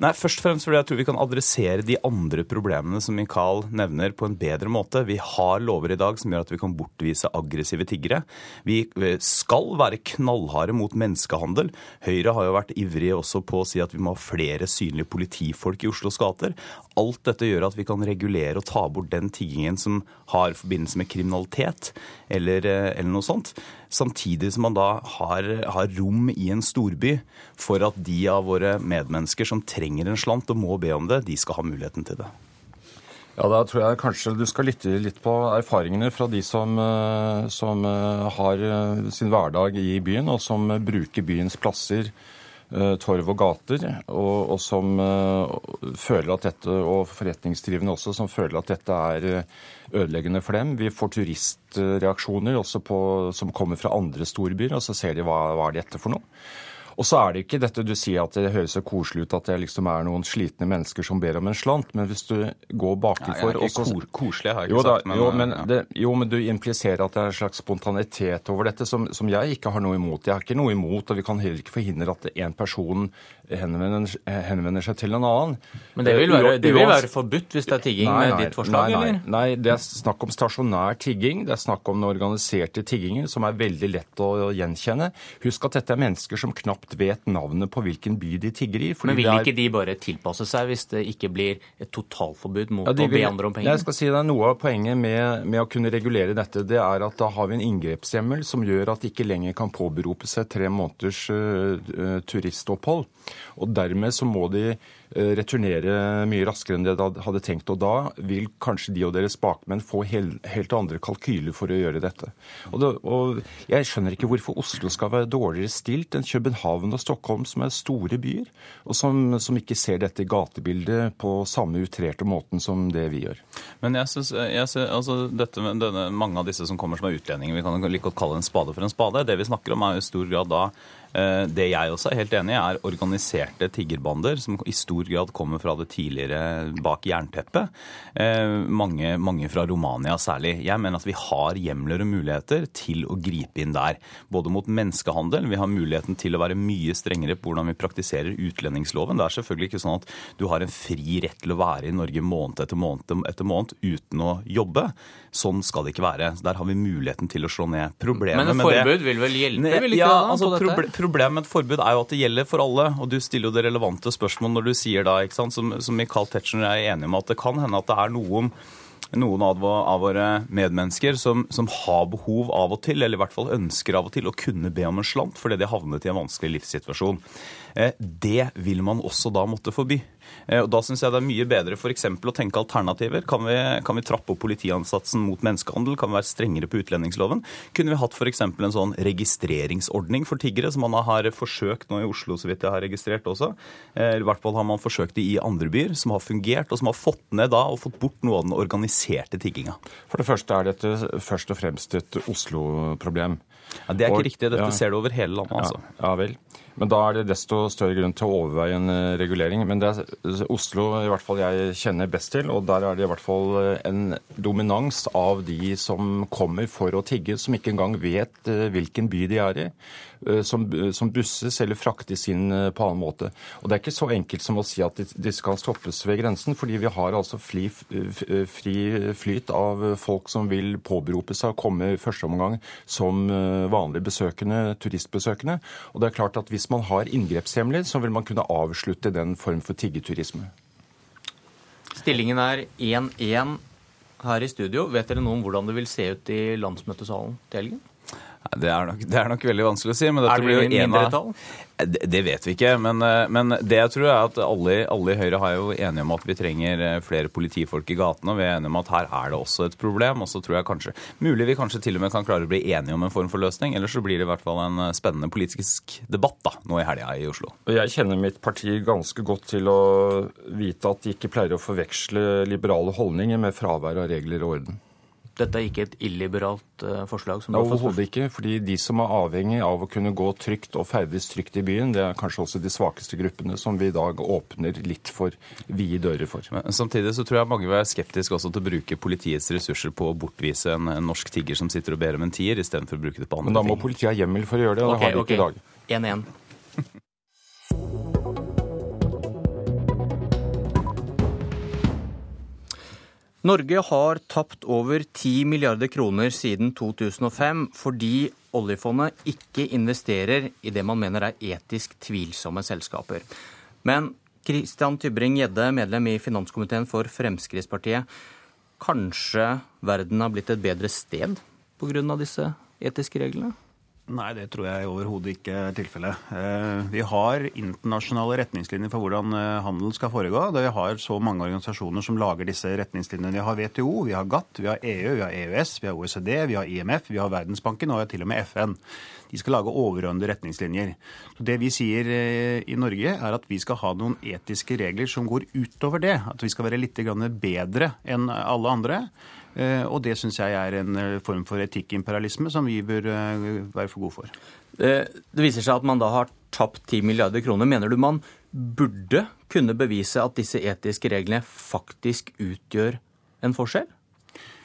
Nei, Først og fremst fordi jeg tror vi kan adressere de andre problemene som Michael nevner, på en bedre måte. Vi har lover i dag som gjør at vi kan bortvise aggressive tiggere. Vi eh, skal være knallharde mot menneskehandel. Høyre har jo vært ivrige også på å si at vi må ha flere synlige politifolk i Oslos gater. Alt dette gjør at vi kan regulere og ta bort den tiggingen som har forbindelse med kriminalitet eller, eh, eller noe sånt. Samtidig som man da har, har, rom i en storby for at de av våre medmennesker som trenger en slant og må be om det, de skal ha muligheten til det. Ja, Da tror jeg kanskje du skal lytte litt på erfaringene fra de som, eh, som eh, har sin hverdag i byen, og som bruker byens plasser torv og gater, og, og som uh, føler at dette, og forretningsdrivende også, som føler at dette er eh, ødeleggende for dem. Vi får turistreaksjoner på, som kommer fra andre storbyer, og så ser de hva, hva er dette for noe. Og så er det ikke dette du sier at det høres så koselig ut at det liksom er noen slitne mennesker som ber om en slant, men hvis du går bakenfor ja, også, Koselig har jeg ikke jo, sagt, men, jo, men ja. det, jo, men du impliserer at det er en slags spontanitet over dette, som, som, jeg ikke har noe imot. Jeg har ikke noe imot, og vi kan heller ikke forhindre at en person henvender, henvender seg til en annen. Men det vil være, det vil være forbudt hvis det er tigging nei, med ditt forslag, nei, nei, nei, det er snakk om stasjonær tigging. Det er snakk om den organiserte tiggingen, som er veldig lett å gjenkjenne. Husk at dette er mennesker som knapt vet navnet på hvilken by de tigger i. Men vil ikke de bare tilpasse seg hvis det ikke blir et totalforbud mot Ja, vil... å be andre om penger? Jeg skal si deg Noe av poenget med, med å kunne regulere dette, det er at da har vi en inngrepshjemmel som gjør at det ikke lenger kan påberope seg tre måneders uh, uh, turistopphold. Og dermed så må de øh, returnere mye raskere enn de hadde tenkt. Og da vil kanskje de og deres bakmenn få helt andre kalkyler for å gjøre dette. Og, det, og jeg skjønner ikke hvorfor Oslo skal være dårligere stilt enn København og Stockholm, som er store byer, og som, som ikke ser dette gatebildet på samme utrerte måten som det vi gjør. Men jeg synes, jeg synes altså dette med denne, mange av disse som kommer som er utlendinger, vi kan like godt kalle en spade for en spade. Det vi snakker om er i stor grad da eh, det jeg også er helt enig i, er organiserte tiggerbander som i stor grad kommer fra det tidligere bak jernteppet. Eh, mange, mange fra Romania særlig. Jeg mener at vi har hjemler og muligheter til å gripe inn der. Både mot menneskehandel, vi har muligheten til å være mye strengere på hvordan vi praktiserer utlendingsloven. Det er selvfølgelig ikke sånn at du har en fri rett til å være i Norge måned etter måned etter måned uten å jobbe. Sånn skal det ikke være. Der har vi muligheten til å slå ned. Problemet Men et med det- forbud vil vel hjelpe, vil ikke ja, det altså, Problemet med et forbud er jo at det gjelder for alle. Og du stiller jo det relevante spørsmålet når du sier da, ikke sant, som, som Michael Tetzschner er enig om, at det kan hende at det er noen noen av våre medmennesker som, som har behov av og til, eller i hvert fall ønsker av og til, å kunne be om en slant fordi de havnet i en vanskelig livssituasjon. Eh, Det vil man også da måtte forby. Eh, Og Da syns jeg det er mye bedre f.eks. å tenke alternativer. Kan vi, kan vi trappe opp politiansatsen mot menneskehandel? Kan vi være strengere på utlendingsloven? Kunne vi hatt f.eks. en sånn registreringsordning for tiggere, som man har forsøkt nå i Oslo, så vidt jeg har registrert også. Eh, I hvert fall har man forsøkt det i andre byer, som har fungert, og som har fått ned da og fått bort noe av den organiserte tigginga. For det første er dette først og fremst et Oslo-problem. Ja, det er ikke Og- riktig. Dette ja. ser du over hele landet, altså. Ja, ja vel. Men da er det desto større grunn til å overveie en eh, regulering. Men det er Oslo i hvert fall jeg kjenner best til, og der er det i hvert fall eh, en dominans av de som kommer for å tigge, som ikke engang vet eh, hvilken by de er i. Som, som busses eller fraktes inn på annen måte. Og det er ikke så enkelt som å si at de, skal stoppes ved grensen, fordi vi har altså fri, fri flyt av folk som vil påberope seg å komme i første omgang som vanlige besøkende, turistbesøkende. Og det er klart at hvis man har inngrepshjemler, så vil man kunne avslutte den form for tiggeturisme. Stillingen er 1-1 her i studio. Vet dere noe om hvordan det vil se ut i landsmøtesalen til helgen? Det er, nok, det er nok veldig vanskelig å si. Men Er det blir jo en av- mindretall? Det, det vet vi ikke. Men, eh, men det jeg tror er at alle, alle i Høyre har jo enige om at vi trenger eh, flere politifolk i gatene. Og vi er enige om at her er det også et problem. Og så tror jeg kanskje Mulig vi kanskje til og med kan klare å bli enige om en form for løsning. Ellers så blir det i hvert fall en eh, spennende politisk debatt da, nå i helga i Oslo. Jeg kjenner mitt parti ganske godt til å vite at de ikke pleier å forveksle liberale holdninger med fravær av regler og orden. Dette er ikke et illiberalt eh, forslag? som du har fått Overhodet ikke. fordi de som er avhengig av å kunne gå trygt og ferdes trygt i byen, det er kanskje også de svakeste gruppene som vi i dag åpner litt for vide dører for. Men samtidig så tror jeg mange vil være skeptiske også til å bruke politiets ressurser på å bortvise en, en norsk tigger som sitter og ber om en tier, istedenfor å bruke det på andre ting. Men da må ting. politiet ha hjemmel for å gjøre det, og det har de ikke i dag. 1-1. Norge har tapt over 10 milliarder kroner siden 2005 fordi oljefondet ikke investerer i det man mener er etisk tvilsomme selskaper. Men Christian Tybring-Gjedde, medlem i finanskomiteen for Fremskrittspartiet. Kanskje verden har blitt et bedre sted pga. disse etiske reglene? Nei, det tror jeg overhodet ikke er tilfellet. Eh, Vi har internasjonale retningslinjer for hvordan handel skal foregå. Vi har så mange organisasjoner som lager disse retningslinjene. Vi har WTO, vi har GATT, vi har EU, vi har EØS, vi har OECD, vi har IMF, vi har Verdensbanken og vi har til og med FN. De skal lage overordnede retningslinjer. Så Det vi sier eh, i Norge, er at vi skal ha noen etiske regler som går utover det. At vi skal være litt bedre enn alle andre. Eh, Og det syns jeg er en eh, form for etikkimperialisme som vi bør eh, være for gode for. Det, viser seg at man da har tapt 10 milliarder kroner. Mener du man burde kunne bevise at disse etiske reglene faktisk utgjør en forskjell?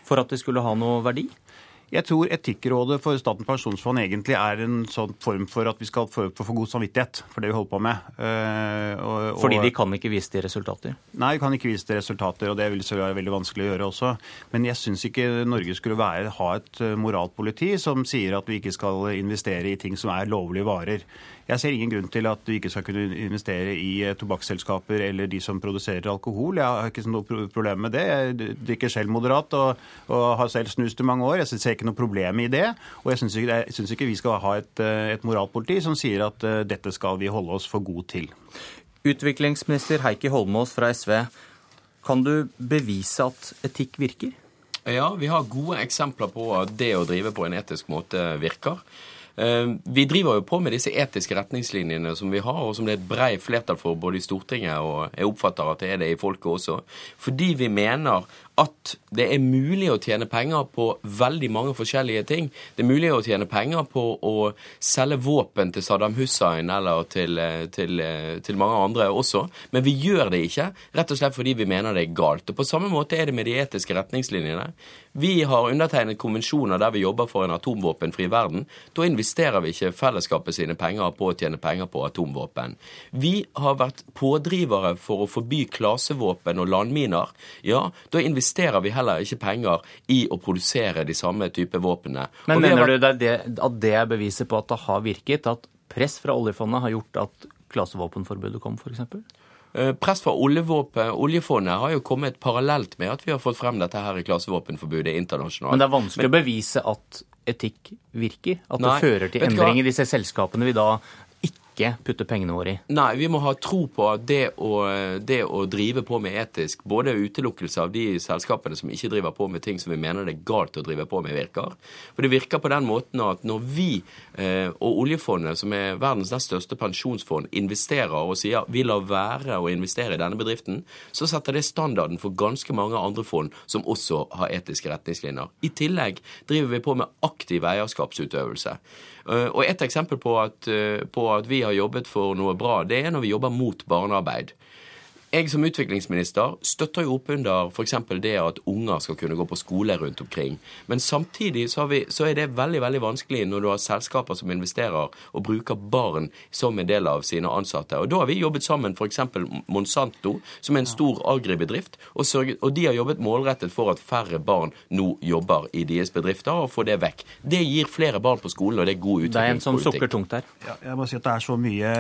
For at det skulle ha noe verdi? Jeg tror Etikkrådet for Statens pensjonsfond egentlig er en sånn form for at vi skal få for god samvittighet for det vi holder på med. Eh, og, og, Fordi de kan ikke vise til resultater? Nei, de kan ikke vise til resultater, og det vil være veldig vanskelig å gjøre også. Men jeg syns ikke Norge skulle være, ha et eh, moralpoliti som sier at vi ikke skal investere i ting som er lovlige varer. Jeg ser ingen grunn til at du ikke skal kunne investere i eh, tobakksselskaper eller de som produserer alkohol. Jeg har ikke noe problem med det. Jeg drikker selv moderat og, og har selv snust i mange år. Jeg ser ikke noe problem i det. Og jeg syns ikke, ikke, vi skal ha et, eh, et moralpoliti som sier at uh, dette skal vi holde oss for god til. Utviklingsminister Heikki Holmås fra SV, kan du bevise at etikk virker? Ja, vi har gode eksempler på at det å drive på en etisk måte virker. Eh, vi driver jo på med disse etiske retningslinjene som vi har, og som det er et brei flertall for både i Stortinget og jeg oppfatter at det er det i folket også. Fordi vi mener at det er mulig å tjene penger på veldig mange forskjellige ting. Det er mulig å tjene penger på å selge våpen til Saddam Hussein eller til, eh, til, eh, til, mange andre også, men vi gjør det ikke, rett og slett fordi vi mener det er galt. Og På samme måte er det med de etiske retningslinjene. Vi har undertegnet konvensjoner der vi jobber for en atomvåpenfri verden. Da investerer vi ikke fellesskapet sine penger på å tjene penger på atomvåpen. Vi har vært pådrivere for å forby klasevåpen og landminer. Ja, da investerer investerer vi heller ikke penger i å produsere de samme type våpnene. Men mener du det, at det er beviset på at det har virket? At press fra oljefondet har gjort at klasevåpenforbudet kom, f.eks.? Eh, press fra oljefondet har jo kommet parallelt med at vi har fått frem dette her i klasevåpenforbudet internasjonalt. Men det er vanskelig Men, å bevise at etikk virker? At nei, det fører til endring i disse selskapene vi da ikke putte pengene våre i? Nei, vi må ha tro på at det å, det å drive på med etisk, både utelukkelse av de selskapene som ikke driver på med ting som vi mener det er galt å drive på med, virker. For det virker på den måten at når vi eh, og oljefondet, som er verdens nest største pensjonsfond, investerer og sier vi lar være å investere i denne bedriften, så setter det standarden for ganske mange andre fond som også har etiske retningslinjer. I tillegg driver vi på med aktiv eierskapsutøvelse. Eh, og Et eksempel på at, eh, på at vi har jobbet for noe bra, det er når vi jobber mot barnearbeid jeg som utviklingsminister støtter jo opp under f.eks. det at unger skal kunne gå på skole rundt omkring. Men samtidig så, vi, så, er det veldig veldig vanskelig når du har selskaper som investerer og bruker barn som en del av sine ansatte. Og Da har vi jobbet sammen f.eks. Monsanto, som er en stor agribedrift, og, sørget, og de har jobbet målrettet for at færre barn nå jobber i deres bedrifter, og får det vekk. Det gir flere barn på skolen, og det er god utviklingspolitikk. Det er en som sukker tungt her. Ja, jeg må si at det er så mye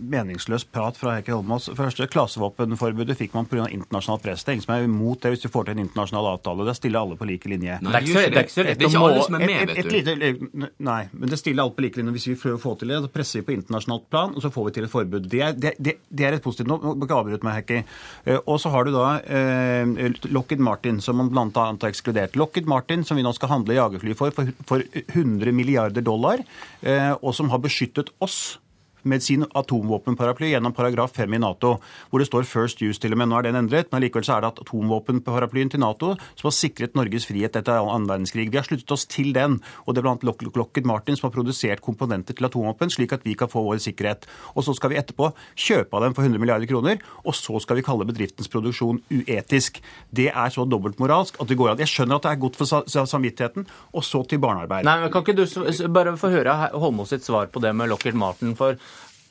meningsløst prat fra Heikki Holmås. Første klassevåpen våpenforbudet fikk man pga. internasjonalt press. Det er ingen som er imot det hvis du får til en internasjonal avtale. Da stiller alle på like linje. Nei, det er ikke så, det er ikke så lett å måle Nei, men det stiller alle på like linje. Hvis vi prøver å få til det, så presser vi på internasjonalt plan, og så får vi til et forbud. Det er, det, det, det er et positivt Nå må ikke avbryte meg, Hekki. Eh, og så har du da eh, Lockheed Martin, som man bl.a. har ekskludert. Lockheed Martin, som vi nå skal handle jagerfly for, for, for 100 milliarder dollar, eh, og som har beskyttet oss med sin atomvåpenparaply gjennom paragraf 5 i Nato, hvor det står 'first use' til og med. Nå er den endret, men likevel så er det at atomvåpenparaplyen til Nato som har sikret Norges frihet etter annen verdenskrig. Vi har sluttet oss til den, og det er blant Lockheed Martin som har produsert komponenter til atomvåpen, slik at vi kan få vår sikkerhet. Og så skal vi etterpå kjøpe av dem for 100 milliarder kroner, og så skal vi kalle bedriftens produksjon uetisk. Det er så dobbeltmoralsk at det går an. Jeg skjønner at det er godt for samvittigheten, og så til barnearbeid. Nei, men Kan ikke du bare få høre Holmås sitt svar på det med Lockheed Martin? for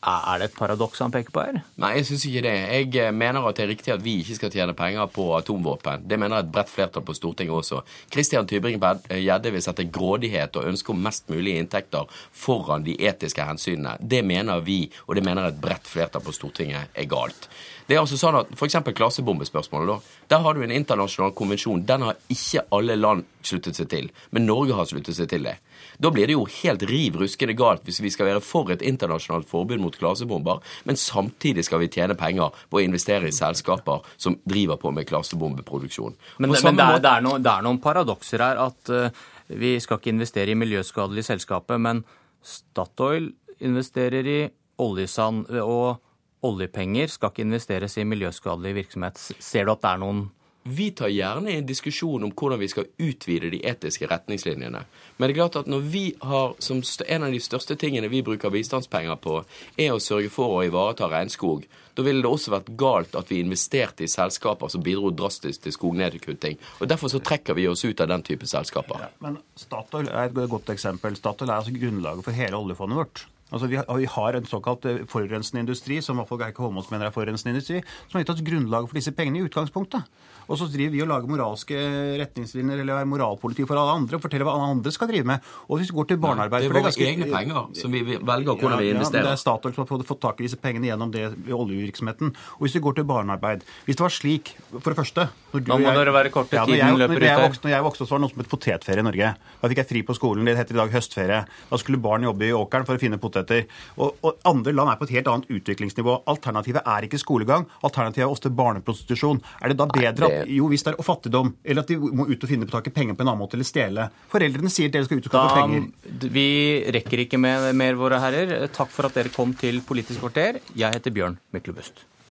er det et paradoks han peker på her? Nei, jeg syns ikke det. Jeg eh, mener at det er riktig at vi ikke skal tjene penger på atomvåpen. Det mener et bredt flertall på Stortinget også. Christian Tybring-Gjedde vil sette grådighet og ønske om mest mulig inntekter foran de etiske hensynene. Det mener vi, og det mener et bredt flertall på Stortinget, er galt. Det er altså sånn at F.eks. klassebombespørsmålet. da, Der har du en internasjonal konvensjon. Den har ikke alle land sluttet seg til, men Norge har sluttet seg til det. Da blir det jo helt riv ruskende galt hvis vi skal være for et internasjonalt forbud mot klasebomber, men samtidig skal vi tjene penger på å investere i selskaper som driver på med klasebombeproduksjon. Men, men det, er, det, er noen, det, er, noen paradokser her. At uh, vi skal ikke investere i miljøskadelige selskaper, men Statoil investerer i oljesand, og oljepenger skal ikke investeres i miljøskadelig virksomhet. Ser du at det er noen vi tar gjerne en diskusjon om hvordan vi skal utvide de etiske retningslinjene. Men det er klart at når vi har, som en av de største tingene vi bruker bistandspenger på, er å sørge for å ivareta regnskog, da ville det også vært galt at vi investerte i selskaper som bidro drastisk til skognedkutting. Og Derfor så trekker vi oss ut av den type selskaper. Ja, men Statoil er et godt eksempel. Statoil er altså grunnlaget for hele oljefondet vårt. Altså, vi, har, en såkalt eh, forurensende industri, som i hvert fall Geike Holmås mener er forurensende industri, som har gitt oss grunnlaget for disse pengene i utgangspunktet. Og så driver vi og lager moralske retningslinjer eller er moralpoliti for alle andre og forteller hva alle andre skal drive med. Og hvis vi går til barnearbeid Det er våre ganske- egne penger som vi velger hvordan vi ja, vi investerer. det er Statoil som har fått- tak i disse pengene gjennom det oljevirksomheten. Og hvis vi går til barnearbeid Hvis det var slik, for det første når du Da må jeg- dere være korte, Ja, når tiden jeg, løper ut her. når jeg vokste, så var det noe som het potetferie i Norge. Da fikk jeg fri på skolen. Det heter i dag høstferie. Da skulle barn jobbe i åkeren for å finne poteter. Og, og andre land er på et helt annet utviklingsnivå. Alternativet er ikke skolegang. Alternativet er ofte barneprostitusjon. Er det da bedre at jo, hvis det er fattigdom, eller at de må ut og finne på taket penger på en annen måte, eller stjele? Foreldrene sier dere skal ut og skaffe penger. vi rekker ikke med mer, våre herrer. Takk for at dere kom til Politisk kvarter. Jeg heter Bjørn Myklebust.